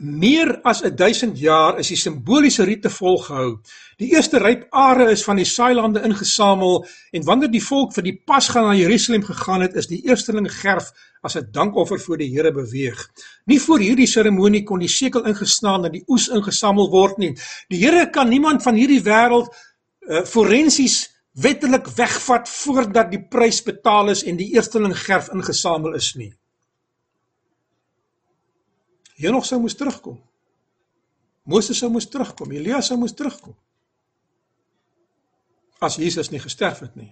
A: meer as 1000 jaar is die simboliese rite volgehou. Die eerste ryp are is van die saailande ingesamel en wanneer die volk vir die Pasga na Jerusalem gegaan het, is die eersteling gerf as 'n dankoffer voor die Here beweeg. Nie voor hierdie seremonie kon die sekel ingesnaan en die oes ingesamel word nie. Die Here kan niemand van hierdie wêreld uh, forensies wettelik wegvat voordat die prys betaal is en die eersteling gerf ingesamel is nie. Henog sou moes terugkom. Moses sou moes terugkom, Elia sou moes terugkom. As Jesus nie gesterf het nie.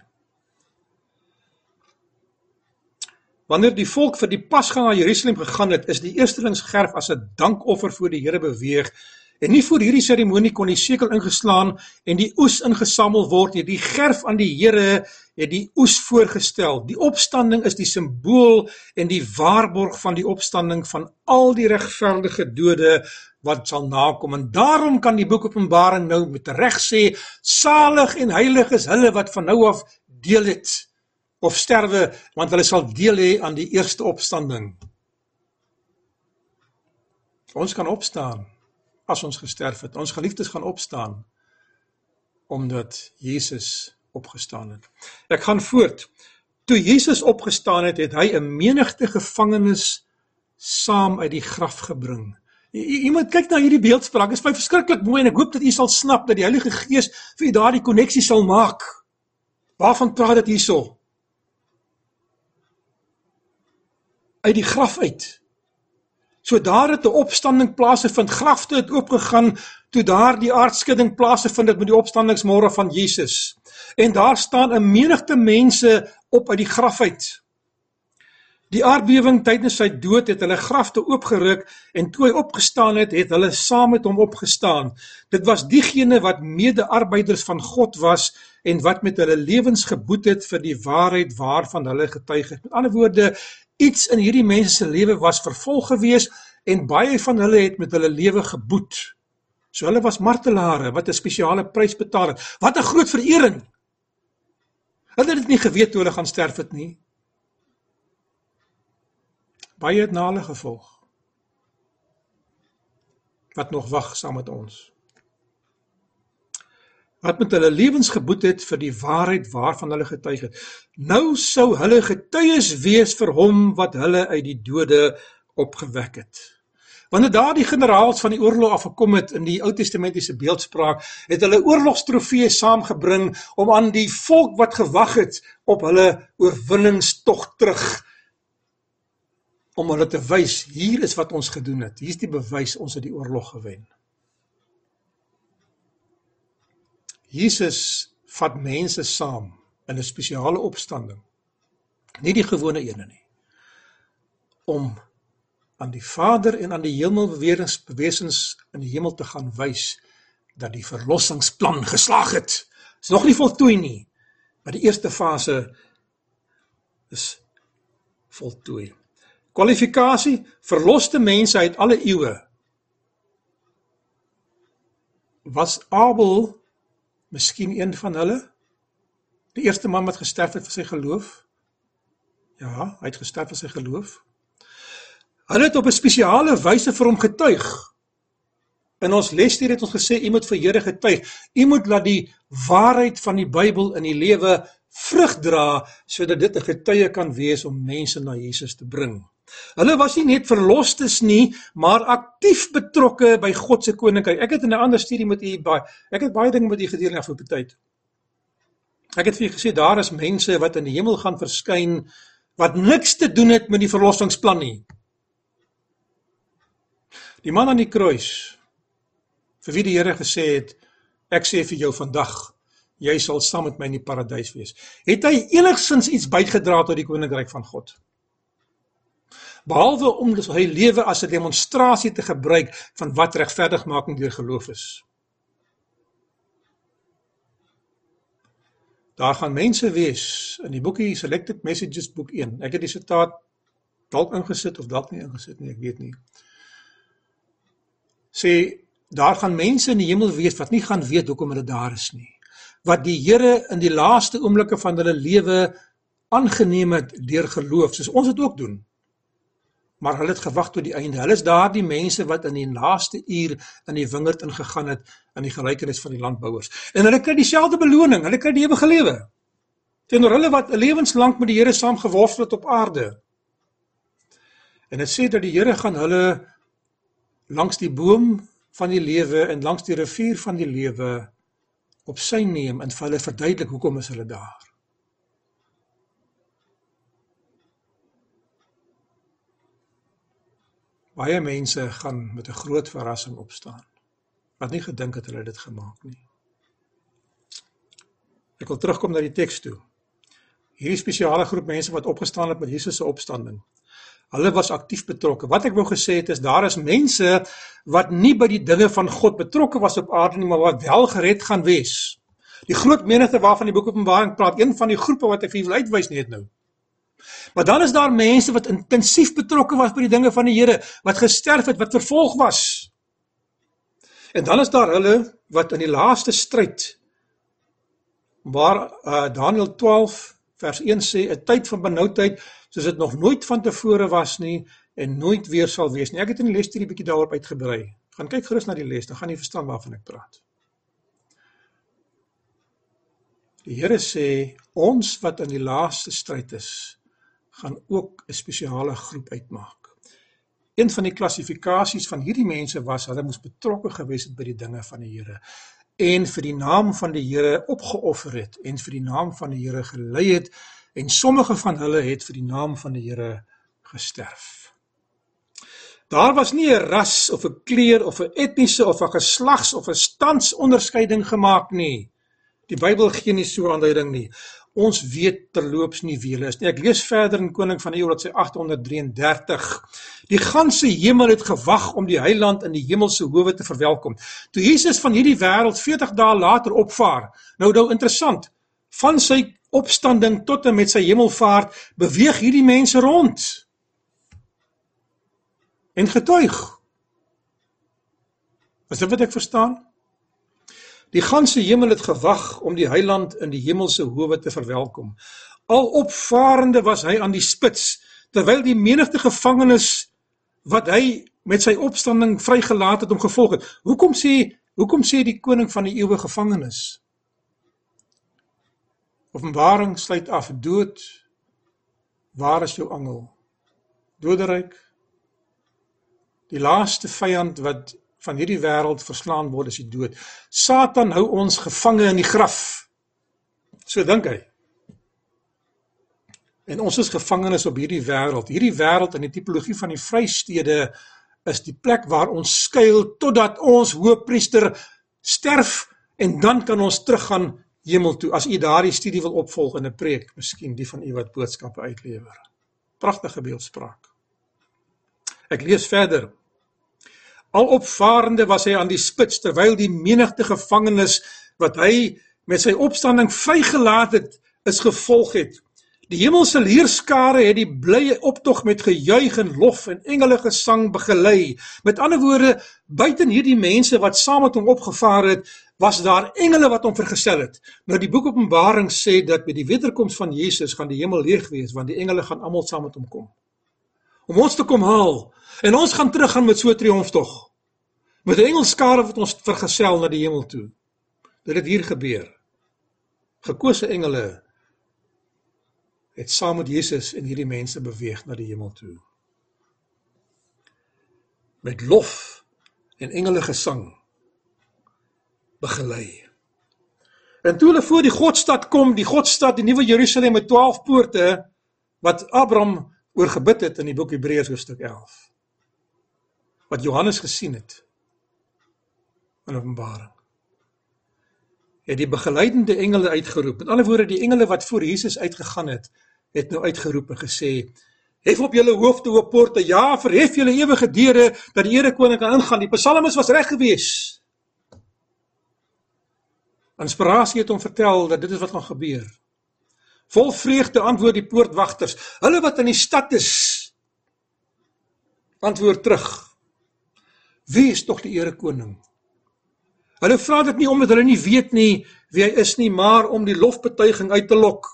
A: Wanneer die volk vir die Pasga na Jerusalem gegaan het, is die eerstelingsgerf as 'n dankoffer voor die Here beweeg En nie voor hierdie seremonie kon die sekel ingeslaan en die oes ingesamel word nie. Die gerf aan die Here het die oes voorgestel. Die opstanding is die simbool en die waarborg van die opstanding van al die regverdige dode wat sal nakom. En daarom kan die boek Openbaring nou met reg sê: Salig en heilig is hulle wat van nou af deel het of sterwe, want hulle sal deel hê aan die eerste opstanding. Ons kan opstaan as ons gesterf het. Ons geliefdes gaan opstaan omdat Jesus opgestaan het. Ek gaan voort. Toe Jesus opgestaan het, het hy 'n menigte gevangenes saam uit die graf gebring. Iemand kyk na hierdie beeldspraak. Dit is baie verskriklik mooi en ek hoop dat u sal snap dat die Heilige Gees vir u daardie koneksie sal maak. Waarvan praat dit hierso? Uit die graf uit. So daar het 'n opstanding plaasgevind. Grafte het oopgegaan toe daar die aardskudding plaasgevind het met die opstandingsmôre van Jesus. En daar staan 'n menigte mense op uit die graf uit. Die aardbewing tydens sy dood het hulle grafte oopgeruk en toe hy opgestaan het, het hulle saam met hom opgestaan. Dit was diegene wat mede-arbeiders van God was en wat met hulle lewens geboet het vir die waarheid waarvan hulle getuig het. Met ander woorde, iets in hierdie mense se lewe was vervolg gewees en baie van hulle het met hulle lewe geboet. So hulle was martelare wat 'n spesiale prys betaal het. Wat 'n groot verering. Hulle het dit nie geweet toe hulle gaan sterf het nie. Baie het na hulle gevolg. Wat nog wag saam met ons wat met hulle lewens geboet het vir die waarheid waarvan hulle getuig het. Nou sou hulle getuies wees vir hom wat hulle uit die dode opgewek het. Wanneer daardie generaals van die oorlog afgekom het in die Ou Testamentiese beeldspraak, het hulle oorlogstrofeeë saamgebring om aan die volk wat gewag het op hulle oorwinningstog terug om hulle te wys hier is wat ons gedoen het. Hier's die bewys ons het die oorlog gewen. Jesus vat mense saam in 'n spesiale opstanding. Nie die gewone ene nie. Om aan die Vader en aan die hemelbewesens in die hemel te gaan wys dat die verlossingsplan geslaag het. Dit is nog nie voltooi nie, maar die eerste fase is voltooi. Kwalifikasie: verloste mense uit alle eeue. Was Abel Miskien een van hulle? Die eerste man wat gesterf het vir sy geloof? Ja, hy het gesterf vir sy geloof. Hulle het op 'n spesiale wyse vir hom getuig. In ons les hier het ons gesê u moet vir Here getuig. U moet laat die waarheid van die Bybel in u lewe vrug dra sodat dit 'n getuie kan wees om mense na Jesus te bring. Hulle was nie net verlostes nie, maar aktief betrokke by God se koninkryk. Ek het in 'n ander studie met u baie ek het baie dinge met u gedeel in afgelope tyd. Ek het vir u gesê daar is mense wat in die hemel gaan verskyn wat niks te doen het met die verlossingsplan nie. Die man aan die kruis vir wie die Here gesê het ek sê vir jou vandag jy sal saam met my in die paradys wees. Het hy enigsins iets bygedra tot die koninkryk van God? Behalwe om sy lewe as 'n demonstrasie te gebruik van wat regverdigmaking deur geloof is. Daar gaan mense wees in die boekie Selected Messages boek 1. Ek het die sitaat dalk ingesit of dalk nie ingesit nie, ek weet nie. Sê daar gaan mense in die hemel wees wat nie gaan weet hoekom hulle daar is nie wat die Here in die laaste oomblikke van hulle lewe aangeneem het deur geloof, soos ons dit ook doen. Maar hulle het gewag tot die einde. Hulle is daardie mense wat in die laaste uur in die wingerd ingegaan het in die gelykenis van die landbouers. En hulle kry dieselfde beloning, hulle kry die ewige lewe. Teenoor hulle wat lewenslank met die Here saam geworstel het op aarde. En dit sê dat die Here gaan hulle langs die boom van die lewe en langs die rivier van die lewe op sy neem en vir hulle verduidelik hoekom is hulle daar. Baie mense gaan met 'n groot verrassing opstaan wat nie gedink het hulle dit gemaak nie. Ek wil terugkom na die teks toe. Hierdie spesiale groep mense wat opgestaan het met Jesus se opstanding. Hulle was aktief betrokke. Wat ek wou gesê het is daar is mense wat nie by die dinge van God betrokke was op aarde nie, maar wat wel gered gaan wees. Die groot menigte waarvan die boek Openbaring praat, een van die groepe wat ek vir julle uitwys net nou. Maar dan is daar mense wat intensief betrokke was by die dinge van die Here, wat gesterf het, wat vervolg was. En dan is daar hulle wat in die laaste stryd waar uh, Daniël 12 vers 1 sê 'n tyd van benoudheid soos dit nog nooit vantevore was nie en nooit weer sal wees nie. Ek het in die lesstudie bietjie daarop uitgebrei. Gaan kyk gerus na die les, dan gaan jy verstaan waarvan ek praat. Die Here sê ons wat in die laaste stryd is, gaan ook 'n spesiale groep uitmaak. Een van die klassifikasies van hierdie mense was hulle moes betrokke gewees het by die dinge van die Here en vir die naam van die Here opgeoffer het en vir die naam van die Here gelei het en sommige van hulle het vir die naam van die Here gesterf. Daar was nie 'n ras of 'n kleur of 'n etniese of 'n geslags of 'n standsonderskeiding gemaak nie. Die Bybel gee nie so aanduiding nie. Ons weet terloops nie wie hulle is nie. Ek lees verder in Koning van die Eeu dat sy 833. Die ganse hemel het gewag om die heiland in die hemelse howe te verwelkom. Toe Jesus van hierdie wêreld 40 dae later opvaar. Nou nou interessant. Van sy opstanding tot en met sy hemelvaart beweeg hierdie mense rond en getuig. Is dit wat ek verstaan? Die ganse hemel het gewag om die heiland in die hemelse howe te verwelkom. Al opvarende was hy aan die spits terwyl die menigte gevangenes wat hy met sy opstanding vrygelaat het om gevolg het. Hoekom sê hoekom sê die koning van die eeue gevangenes? Openbaring sluit af dood. Waar is jou angel? Doderyk. Die laaste vyand wat van hierdie wêreld verslaan word is die dood. Satan hou ons gevange in die graf. So dink hy. En ons is gevangenes op hierdie wêreld. Hierdie wêreld in die tipologie van die vrystede is die plek waar ons skuil totdat ons hoëpriester sterf en dan kan ons teruggaan hemel toe as u daardie studie wil opvolg in 'n preek, miskien die van u wat boodskappe uitlewer. Pragtige beeldspraak. Ek lees verder. Al opvarende was hy aan die spits terwyl die menigte gevangenes wat hy met sy opstanding vrygelaat het, is gevolg het. Die hemelse leerskare het die blye optog met gejuig en lof en engele gesang begelei. Met ander woorde, buiten hierdie mense wat saam met hom opgevaar het, was daar engele wat hom vergesel het. Nou die boek Openbaring sê dat met die wederkoms van Jesus gaan die hemel leeg wees want die engele gaan almal saam met hom kom. Om ons te kom haal en ons gaan teruggaan met so 'n triomftog. Met 'n engelskare wat ons vergesel na die hemel toe. Dit het hier gebeur. Gekose engele het saam met Jesus en hierdie mense beweeg na die hemel toe. Met lof en engele gesang begelei. En toe hulle voor die Godstad kom, die Godstad, die nuwe Jerusalem met 12 poorte wat Abraham oor gebid het in die boek Hebreërs hoofstuk 11. Wat Johannes gesien het in Openbaring. het die begeleidende engele uitgeroep. Met ander woorde, die engele wat voor Jesus uitgegaan het, het nou uitgeroep en gesê: "Hef op julle hoofde o poorte, ja, verhef julle ewige deure dat die Here koning kan ingaan." Die psalmis was reg geweest. Inspirasie het hom vertel dat dit is wat gaan gebeur. Vol vreugde antwoord die poortwagters: "Hulle wat in die stad is, antwoord terug: Wie is tog die Here koning?" Hulle vra dit nie omdat hulle nie weet nie wie hy is nie, maar om die lofbetuiging uit te lok.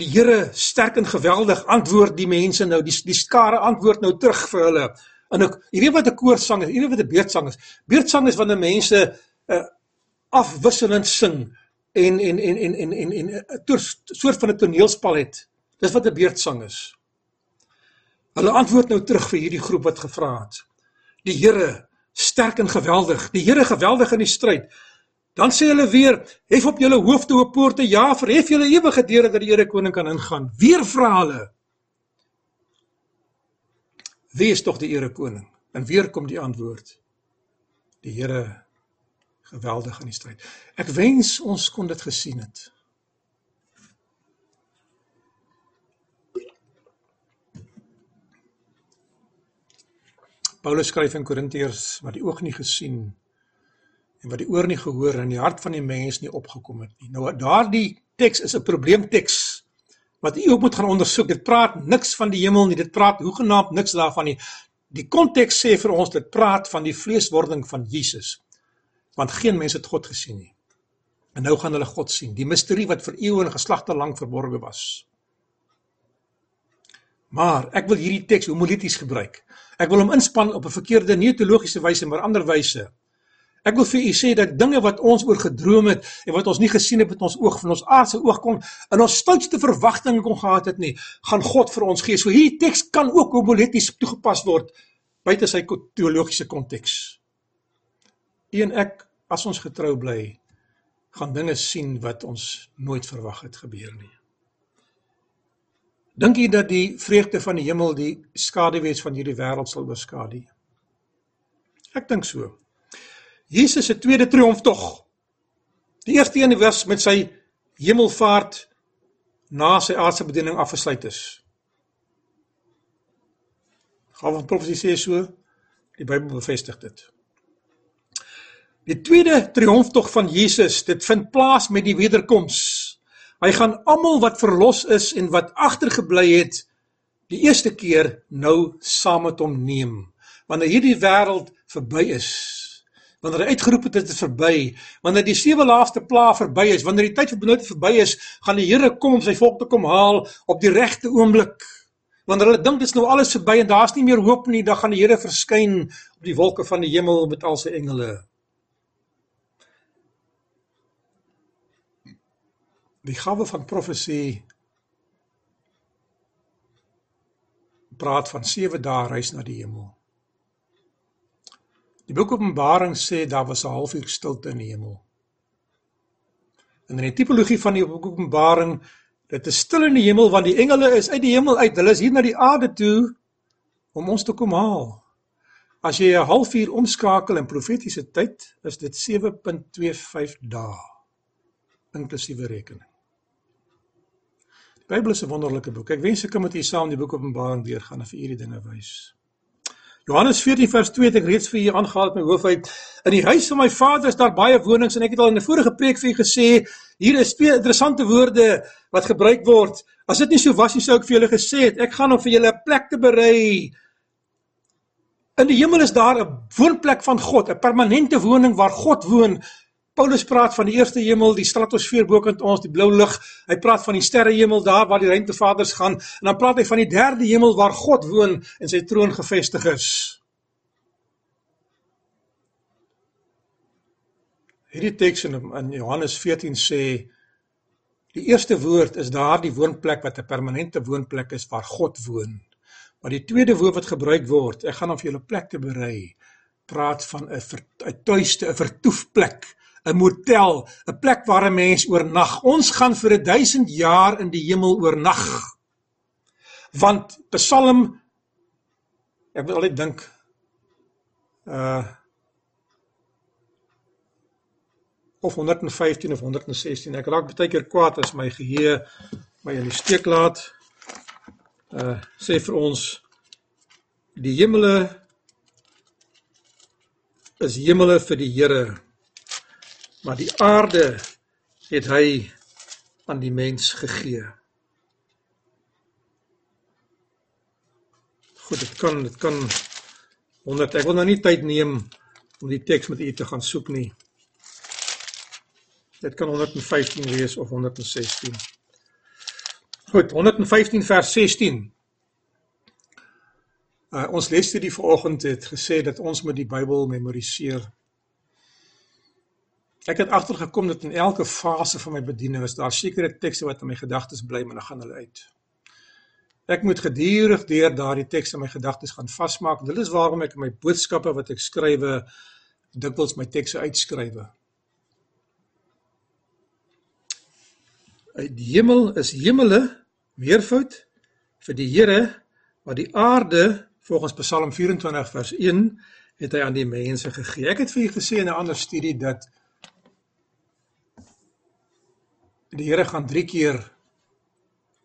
A: Die Here sterk en geweldig antwoord die mense nou, die die skare antwoord nou terug vir hulle. En ek, jy weet wat 'n koorsang is, jy weet wat 'n beurtsang is. Beurtsang is wanneer mense uh, afwisselend sing en en en en en en en 'n soort van 'n toneelspel het. Dis wat 'n beurtsang is. Hulle antwoord nou terug vir hierdie groep wat gevra het. Die Here sterk en geweldig, die Here geweldig in die stryd. Dan sê hulle weer: "Hef op julle hoofde o poorte, ja, verhef julle ewige deure dat die Here koning kan ingaan." Weer vra hulle: "Wie is tog die Here koning?" En weer kom die antwoord: "Die Here geweldig in die stryd." Ek wens ons kon dit gesien het. Paulus skryf in Korintiërs wat die oog nie gesien en wat die oor nie gehoor en die hart van die mens nie opgekom het nie. Nou daardie teks is 'n probleemteks wat u ook moet gaan ondersoek. Dit praat niks van die hemel nie. Dit praat hoegenaamd niks daarvan nie. Die konteks sê vir ons dit praat van die vleeswording van Jesus. Want geen mens het God gesien nie. En nou gaan hulle God sien, die misterie wat vir eeue en geslagte lank verborge was. Maar ek wil hierdie teks homilities gebruik. Ek wil hom inspann op 'n verkeerde neotologiese wyse, maar ander wyse. Ek wil vir u sê dat dinge wat ons oor gedroom het en wat ons nie gesien het met ons oog van ons aardse oog kon in ons stoutste verwagtinge kon gehad het nie, gaan God vir ons gee. So hierdie teks kan ook homileties toegepas word buite sy teologiese konteks. U en ek, as ons getrou bly, gaan dinge sien wat ons nooit verwag het gebeur nie. Dink jy dat die vreugde van die hemel die skaduwees van hierdie wêreld sal oorskadu? Ek dink so. Jesus se tweede triomftog. Die eerste een was met sy hemelvaart na sy aardse bediening afgesluit is. Gaan van profesie sê so, die Bybel bevestig dit. Die tweede triomftog van Jesus, dit vind plaas met die wederkoms Hy gaan almal wat verlos is en wat agtergebly het die eerste keer nou saam met hom neem. Wanneer hierdie wêreld verby is, wanneer hy uitgeroep het dit is verby, wanneer die sewe laaste plaag verby is, wanneer die tyd vir benoud verby is, gaan die Here kom om sy volk te kom haal op die regte oomblik. Wanneer hulle dink dit is nou alles verby en daar's nie meer hoop nie, dan gaan die Here verskyn op die wolke van die hemel met al sy engele. Die gawe van profesie praat van 7 dae reis na die hemel. Die boek Openbaring sê daar was 'n halfuur stilte in die hemel. En in die tipologie van die boek Openbaring, dit is stil in die hemel want die engele is uit die hemel uit. Hulle is hier na die aarde toe om ons te kom haal. As jy 'n halfuur omskakel in profetiese tyd, is dit 7.25 dae inklusiewe rekening. Bybel is 'n wonderlike boek. Ek wens ek kan met u saam die boek Openbaring deurgaan en vir u die dinge wys. Johannes 14 vers 2 het ek reeds vir u aangehaal met my hoof uit. In die huis van my Vader is daar baie wonings en ek het al in 'n vorige preek vir u gesê, hier is twee interessante woorde wat gebruik word. As dit nie so was nie sou ek vir julle gesê het, ek gaan om vir julle 'n plek te berei. In die hemel is daar 'n woonplek van God, 'n permanente woning waar God woon. Paulus praat van die eerste hemel, die stratosfeer bokant ons, die blou lug. Hy praat van die sterrehemel daar waar die ruimtevaders gaan en dan praat hy van die derde hemel waar God woon en sy troon gevestig is. Hierdie teks in, in Johannes 14 sê die eerste woord is daardie woonplek wat 'n permanente woonplek is waar God woon. Maar die tweede woord wat gebruik word, ek gaan om vir julle plek te berei, praat van 'n 'n tuiste, 'n vertoefplek 'n motel, 'n plek waar 'n mens oornag. Ons gaan vir 1000 jaar in die hemel oornag. Want Psalm ek wil altyd dink uh of 115 of 116. Ek raak baie keer kwaad as my geheue my in die steek laat. Uh sê vir ons die hemele is hemele vir die Here. Maar die aarde het hy aan die mens gegee. Goed, dit kan dit kan 100 ek wil nou nie tyd neem om die teks met u te gaan soek nie. Dit kan 115 wees of 116. Goed, 115 vers 16. Uh, ons lesstudie vanoggend het gesê dat ons moet die Bybel memoriseer. Ek het agtergekom dat in elke fase van my bediening is daar sekere tekste wat in my gedagtes bly, maar dan gaan hulle uit. Ek moet gedurig deur daardie tekste in my gedagtes gaan vasmaak. Dit is waarom ek in my boodskappe wat ek skrywe dikwels my tekste uitskrywe. die hemel is hemele meervoud vir die Here wat die aarde volgens Psalm 24 vers 1 het hy aan die mense gegee. Ek het vir julle gesê in 'n ander studie dat die Here gaan 3 keer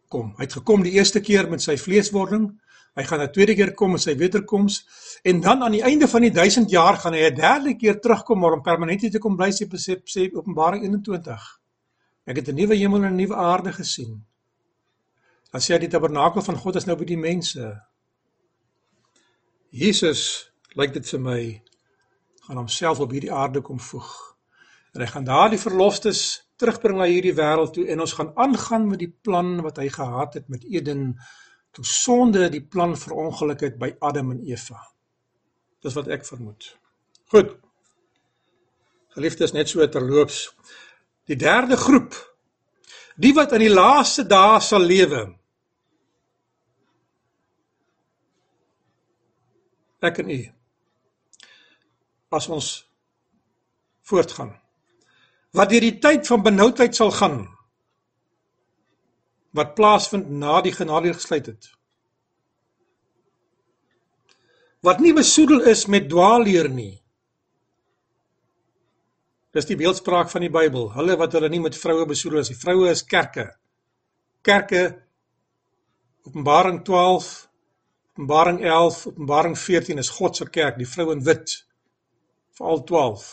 A: kom. Hy het gekom die eerste keer met sy vleeswording. Hy gaan 'n tweede keer kom met sy wederkoms en dan aan die einde van die 1000 jaar gaan hy 'n derde keer terugkom om permanent te kom bly sê sê Openbaring 21. Ek het 'n nuwe hemel en 'n nuwe aarde gesien. Dan sê hy die tabernakel van God is nou by die mense. Jesus, lyk dit vir my, gaan homself op hierdie aarde kom voeg. En hy gaan daardie verlosters terugbring na hierdie wêreld toe en ons gaan aangaan met die plan wat hy gehad het met Eden toe sonde die plan verongeluk het by Adam en Eva. Dis wat ek vermoed. Goed. Geliefdes, net so terloops. Die derde groep, die wat in die laaste dae sal lewe. Ek en u. As ons voortgaan. Wat deur die tyd van benoudheid sal gaan. Wat plaasvind na die genade gesluit het. Wat nie besoedel is met dwaalleer nie. Dis die beeldspraak van die Bybel. Hulle wat hulle nie met vroue besoedel is. Die vroue is kerke. Kerke Openbaring 12, Openbaring 11, Openbaring 14 is God se kerk, die vrou in wit. Veral 12.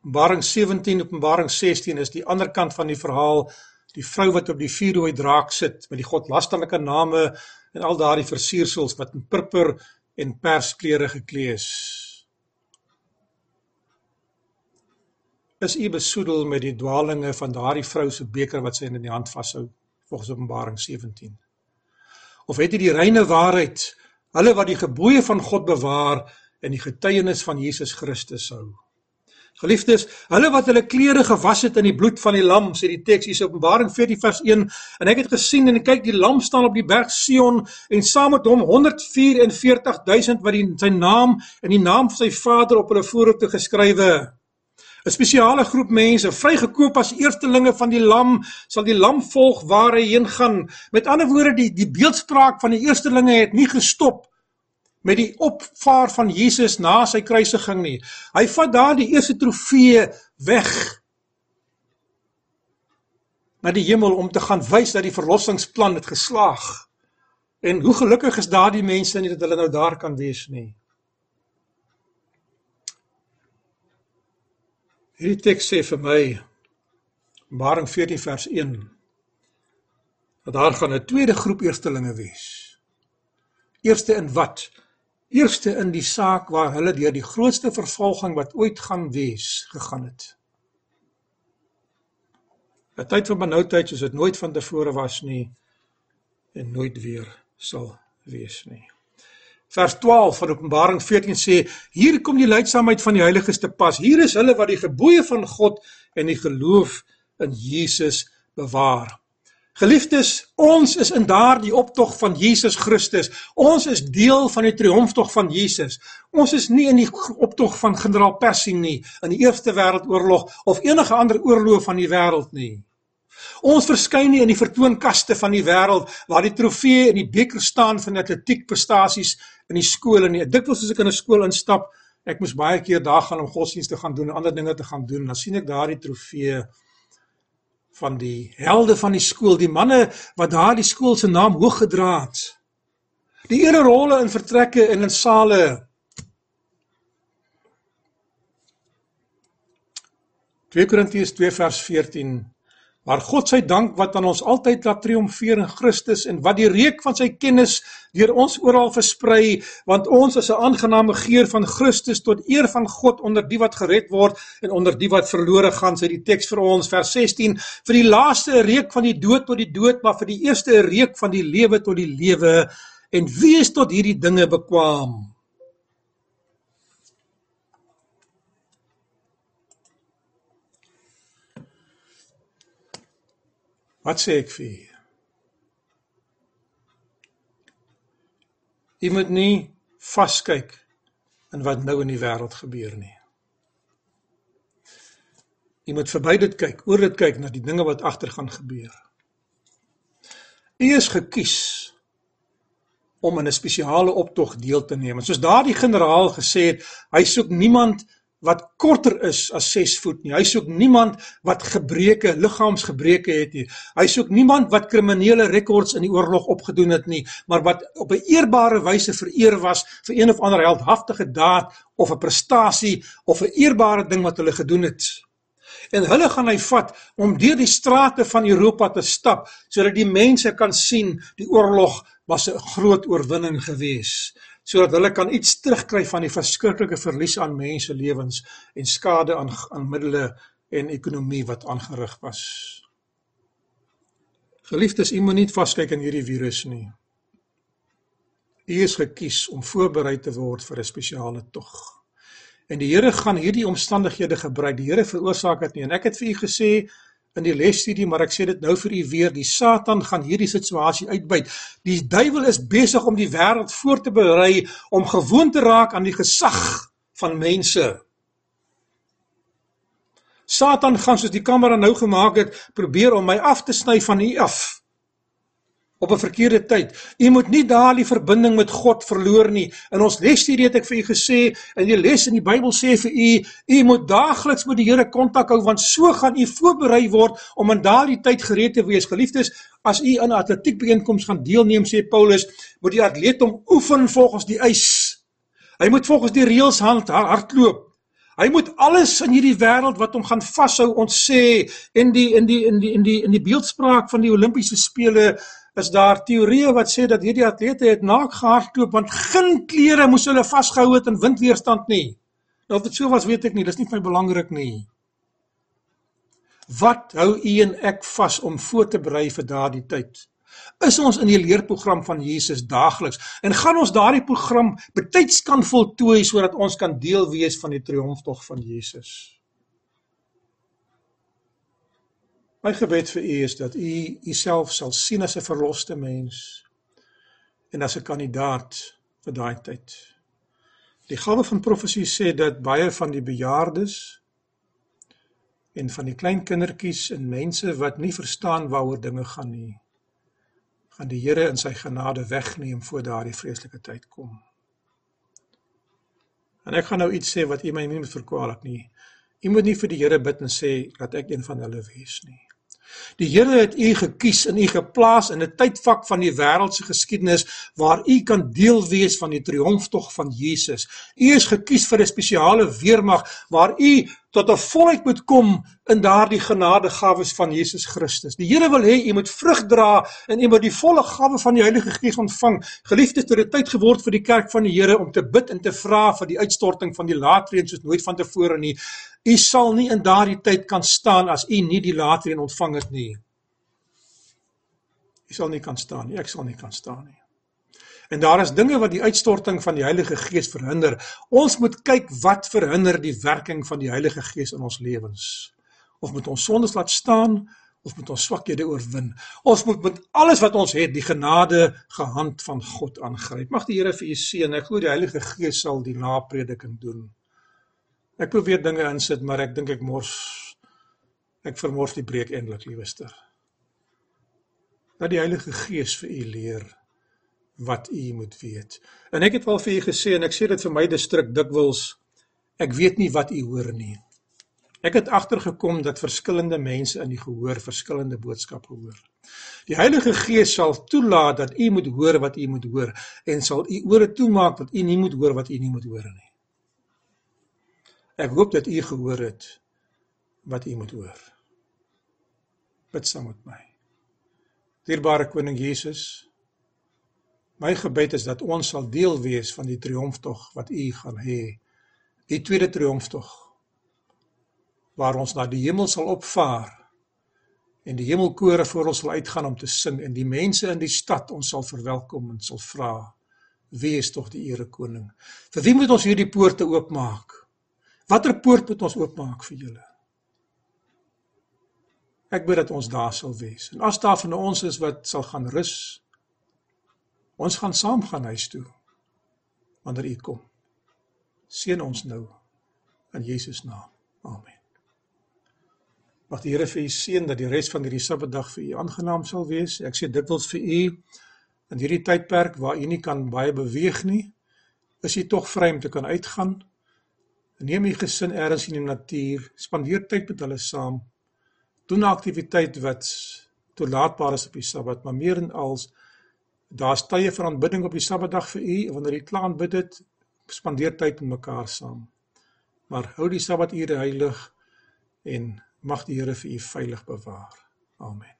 A: Openbaring 17, Openbaring 16 is die ander kant van die verhaal, die vrou wat op die vuurrooi draak sit met die godlasterlike name en al daardie versiersels wat in purper en persklere geklee is. is u besoedel met die dwaalinge van daardie vrou se beker wat sy in die hand vashou volgens Openbaring 17 of het u die reine waarheid hulle wat die gebooie van God bewaar en die getuienis van Jesus Christus hou Geliefdes, hulle wat hulle klere gewas het in die bloed van die lam, sê die teks hier Openbaring 14 vers 1, en ek het gesien en kyk die lam staan op die berg Sion en saam met hom 144000 wat die, sy naam en die naam van sy Vader op hulle voorhoofde geskrywe 'n spesiale groep mense, vrygekoop as eerstelinge van die lam, sal die lam volg waar hy heen gaan. Met ander woorde, die die beeldspraak van die eerstelinge het nie gestop met die opvaar van Jesus na sy kruisiging nie. Hy vat daar die eerste trofee weg na die hemel om te gaan wys dat die verlossingsplan het geslaag. En hoe gelukkig is daardie mense nie dat hulle nou daar kan wees nie. Hierdie teks sê vir my Openbaring 14 vers 1 dat daar gaan 'n tweede groep eerstelinge wees. Eerste in wat? Eerste in die saak waar hulle deur die grootste vervolging wat ooit gaan wees gegaan het. 'n Tyd van benoudheid soos dit nooit vantevore was nie en nooit weer sal wees nie. Vers 12 van Openbaring 14 sê: Hier kom die leidsaamheid van die heiliges te pas. Hier is hulle wat die gebooie van God en die geloof in Jesus bewaar. Geliefdes, ons is in daardie optog van Jesus Christus. Ons is deel van die triomftog van Jesus. Ons is nie in die optog van generaal Persing nie, in die Eerste Wêreldoorlog of enige ander oorloë van die wêreld nie. Ons verskyn nie in die vertoonkaste van die wêreld waar die trofee en die beker staan van atletiek prestasies in die skole nie. Dikwels as ek in 'n skool instap, ek moes baie keer daar gaan om godsdienste te gaan doen en ander dinge te gaan doen. Dan sien ek daardie trofee van die helde van die skool, die manne wat daardie skool se naam hoog gedra het. Die ere rolle in vertrekke en in sale. Twee Korintiërs 2 vers 14 Maar God sy dank wat aan ons altyd laat triomfeer in Christus en wat die reuk van sy kennis deur ons oral versprei, want ons is 'n aangename geur van Christus tot eer van God onder die wat gered word en onder die wat verlore gaan, sê die teks vir ons vers 16, vir die laaste reuk van die dood tot die dood, maar vir die eerste reuk van die lewe tot die lewe. En wie is tot hierdie dinge bekwam? Wat sê ek vir u? Jy moet nie vaskyk in wat nou in die wêreld gebeur nie. Jy moet verby dit kyk, oor dit kyk na die dinge wat agter gaan gebeur. U is gekies om in 'n spesiale optog deel te neem. En soos daardie generaal gesê het, hy soek niemand wat korter is as 6 voet nie. Hy soek niemand wat gebreke, liggaamsgebreke het nie. Hy soek niemand wat kriminele rekords in die oorlog opgedoen het nie, maar wat op 'n eerbare wyse vereer was vir een of ander heldhaftige daad of 'n prestasie of 'n eerbare ding wat hulle gedoen het. En hulle gaan hy vat om deur die strate van Europa te stap sodat die mense kan sien die oorlog was 'n groot oorwinning geweest sodat hulle kan iets terugkry van die verskriklike verlies aan menselewens en skade aan aan middele en ekonomie wat aangerig was. Geliefdes, u moet nie vaskyk in hierdie virus nie. U is gekies om voorberei te word vir 'n spesiale tog. En die Here gaan hierdie omstandighede gebruik. Die Here veroorsaak dit nie. En ek het vir u gesê in die lesstudie, maar ek sê dit nou vir u weer, die Satan gaan hierdie situasie uitbuit. Die duiwel is besig om die wêreld voor te berei om gewoon te raak aan die gesag van mense. Satan gaan soos die kamera nou gemaak het, probeer om my af te sny van u af op 'n verkeerde tyd. U moet nie daardie verbinding met God verloor nie. In ons lesstudie het ek vir u gesê, in die les in die Bybel sê vir u, u moet daagliks met die Here kontak hou want so gaan u voorberei word om in daardie tyd gereed te wees. Geliefdes, as u in 'n atletiekbyeenkoms gaan deelneem, sê Paulus, moet die atleet hom oefen volgens die eis. Hy moet volgens die reëls hardloop. Hy moet alles in hierdie wêreld wat hom gaan vashou ons sê in die in die in die in die in die beeldspraak van die Olimpiese spele is daar teorieë wat sê dat hierdie atlete het naak gehardloop want geen klere moes hulle vasgehou het in windweerstand nie. Nou of dit so was, weet ek nie, dis nie vir my belangrik nie. Wat hou u en ek vas om voor te berei vir daardie tyd? Is ons in die leerprogram van Jesus daagliks en gaan ons daardie program betyds kan voltooi sodat ons kan deel wees van die triomftog van Jesus? My gebed vir u is dat u uself sal sien as 'n verloste mens en as 'n kandidaat vir daai tyd. Die gawe van profesie sê dat baie van die bejaardes en van die klein kindertjies en mense wat nie verstaan waaroor dinge gaan nie, gaan die Here in sy genade wegneem voor daardie vreeslike tyd kom. En ek gaan nou iets sê wat u my nie moet verkwalik nie. U moet nie vir die Here bid en sê dat ek een van hulle wees nie. Die Here het u gekies en u geplaas in 'n tydvak van die wêreldse geskiedenis waar u kan deel wees van die triomftog van Jesus. U is gekies vir 'n spesiale weermag waar u tot 'n volheid moet kom in daardie genadegawes van Jesus Christus. Die Here wil hê u moet vrug dra en u moet die volle gawe van die Heilige Gees ontvang. Geliefdes, dit het tyd geword vir die kerk van die Here om te bid en te vra vir die uitstorting van die laatreën soos nooit vantevore nie. U sal nie in daardie tyd kan staan as u nie die laatreën ontvang het nie. U sal nie kan staan nie. Ek sal nie kan staan nie. En daar is dinge wat die uitstorting van die Heilige Gees verhinder. Ons moet kyk wat verhinder die werking van die Heilige Gees in ons lewens. Of moet ons sondes laat staan of moet ons swakhede oorwin? Ons moet met alles wat ons het die genade gehand van God aangryp. Mag die Here vir u seën. Ek glo die Heilige Gees sal die naprediking doen. Ek probeer dinge insit, maar ek dink ek mors ek vermors die breek eintlik, liewester. Dat die Heilige Gees vir u leer wat u moet weet. En ek het al vir u gesê en ek sê dit vir my distrik dikwels Ek weet nie wat u hoor nie. Ek het agtergekom dat verskillende mense in die gehoor verskillende boodskappe hoor. Die Heilige Gees sal toelaat dat u moet hoor wat u moet hoor en sal u ore toemaak dat u nie moet hoor wat u nie moet hoor nie. Ek hoop dat u gehoor het wat u moet hoor. Bid saam met my. Dierbare koning Jesus, my gebed is dat ons sal deel wees van die triomftog wat u gaan hê. Die tweede triomftog waar ons na die hemel sal opvaar en die hemelkore voor ons sal uitgaan om te sing en die mense in die stad ons sal verwelkom en sal vra wie is tog die ere koning vir wie moet ons hierdie poorte oopmaak? Watter poort moet ons oopmaak vir julle? Ek bid dat ons daar sal wees. En as daar van ons is wat sal gaan rus ons gaan saam gaan huis toe wanneer u kom seën ons nou in Jesus naam amen Mag die Here vir u seën dat die res van hierdie Sabbatdag vir u aangenaam sal wees. Ek sê dikwels vir u in hierdie tydperk waar u nie kan baie beweeg nie, is u tog vry om te kan uitgaan. Neem u gesin elders in die natuur, spandeer tyd met hulle saam. Doen 'n aktiwiteit wat toelaatbaar is op die Sabbat, maar meer en als daar's tye van aanbidding op die Sabbatdag vir u wanneer u klaar aanbid het, spandeer tyd met mekaar saam. Maar hou die Sabbature heilig en Mag die Here vir u veilig bewaar. Amen.